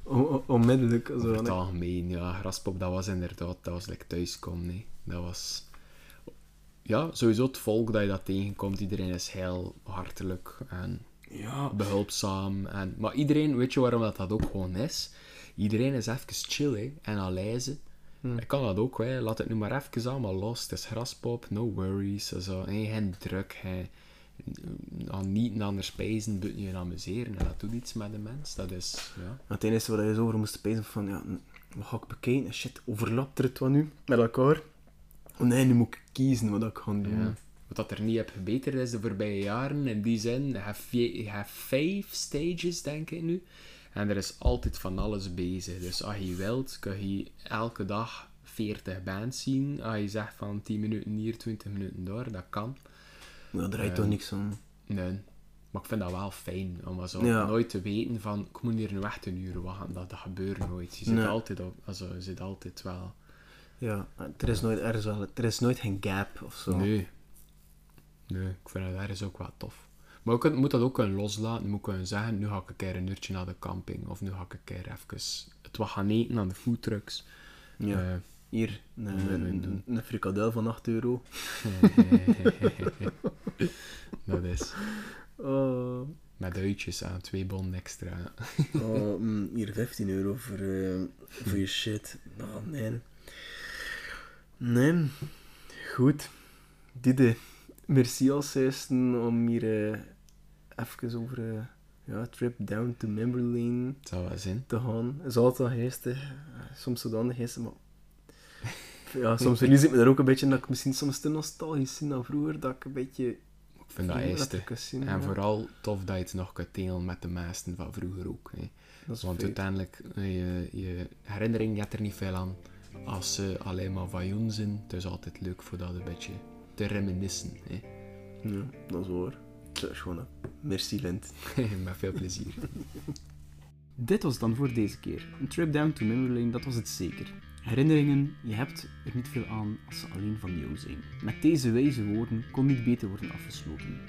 on- onmiddellijk. Zo, Over het algemeen, ja, Graspop, dat was inderdaad, dat was like thuiskomen, nee. Dat was... Ja, sowieso het volk dat je dat tegenkomt, iedereen is heel hartelijk en ja, behulpzaam. En... Maar iedereen, weet je waarom dat, dat ook gewoon is? Iedereen is even chill, hè, en aleize. Hmm. Ik kan dat ook, hè. laat het nu maar even allemaal los. Het is Graspop, no worries, zo. hè. geen druk, geen, aan niet aan de spijzen buiten je amuseren. En dat doet iets met de mens. Dat is, ja. Het enige wat je zo over moest spijzen van, ja, wat ga ik bekijken? Shit, overlapt er het wat nu met elkaar? Oh nee, nu moet ik kiezen wat ik ga doen. Ja. Wat dat er niet heb gebeterd is de voorbije jaren, in die zin, je hebt vijf stages, denk ik nu. En er is altijd van alles bezig. Dus als je wilt, kun je elke dag 40 bands zien. Als je zegt van 10 minuten hier, 20 minuten daar, dat kan. Dat draait toch niks aan. Nee. Maar ik vind dat wel fijn, om zo Ja. nooit te weten van, ik moet hier nu echt een uur wachten. Dat, dat gebeurt nooit. Je zit, Nee. altijd, op, also, je zit altijd wel... Ja, er is nooit ergens wel, er is nooit geen gap of zo. Nee. Nee, ik vind dat ergens ook wel tof. Maar kunt- moet dat ook kunnen loslaten. Moet kunnen zeggen, nu ga ik een keer een uurtje naar de camping. Of nu ga ik een keer even het wat gaan eten aan de foodtrucks. Ja. Eh, Hier, een, een frikadel van 8 euro. dat is. Oh, Met uitjes aan, twee bon extra. oh, mm, hier 15 euro voor, eh, voor je shit. Oh, nee. Nee. Goed. Dide, merci als eerste om hier eh, even over eh, ja, trip down to memory lane Het zou wel zijn. te gaan. Het is altijd wel geestig. Eh, Soms zodanig geestig, maar... Ja, soms verlies ik me daar ook een beetje dat ik misschien soms te nostalgisch ben dan vroeger, dat ik een beetje... Ik vind dat gezien, En ja. vooral tof dat je het nog kunt delen met de meesten van vroeger ook. Hè. Want feit. uiteindelijk, je, je herinnering hebt er niet veel aan als ze alleen maar van zijn. Het is altijd leuk voor dat een beetje te reminiscen. Hè. Ja, dat is waar. Dat is gewoon een merci, Lent. Met veel plezier. Dit was het dan voor deze keer. Een trip down to memory lane, dat was het zeker. Herinneringen, je hebt er niet veel aan als ze alleen van jou zijn. Met deze wijze woorden kon niet beter worden afgesloten.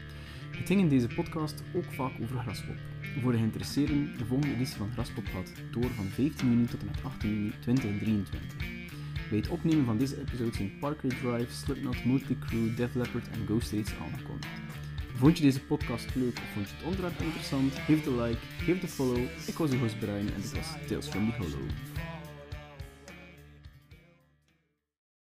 Het ging in deze podcast ook vaak over Graspop. Voor de geïnteresseerden, de volgende editie van Graspop gaat door van 15 juni tot en met 18 juni 2023. Bij het opnemen van deze episode zijn Parkway Drive, Slipknot, Motley Crue, Def Leppard en Ghost reeds aangekondigd. Vond je deze podcast leuk of vond je het onderwerp interessant? Geef een like, geef een follow. Ik was uw host Brian en dit was Tales from the Hollow.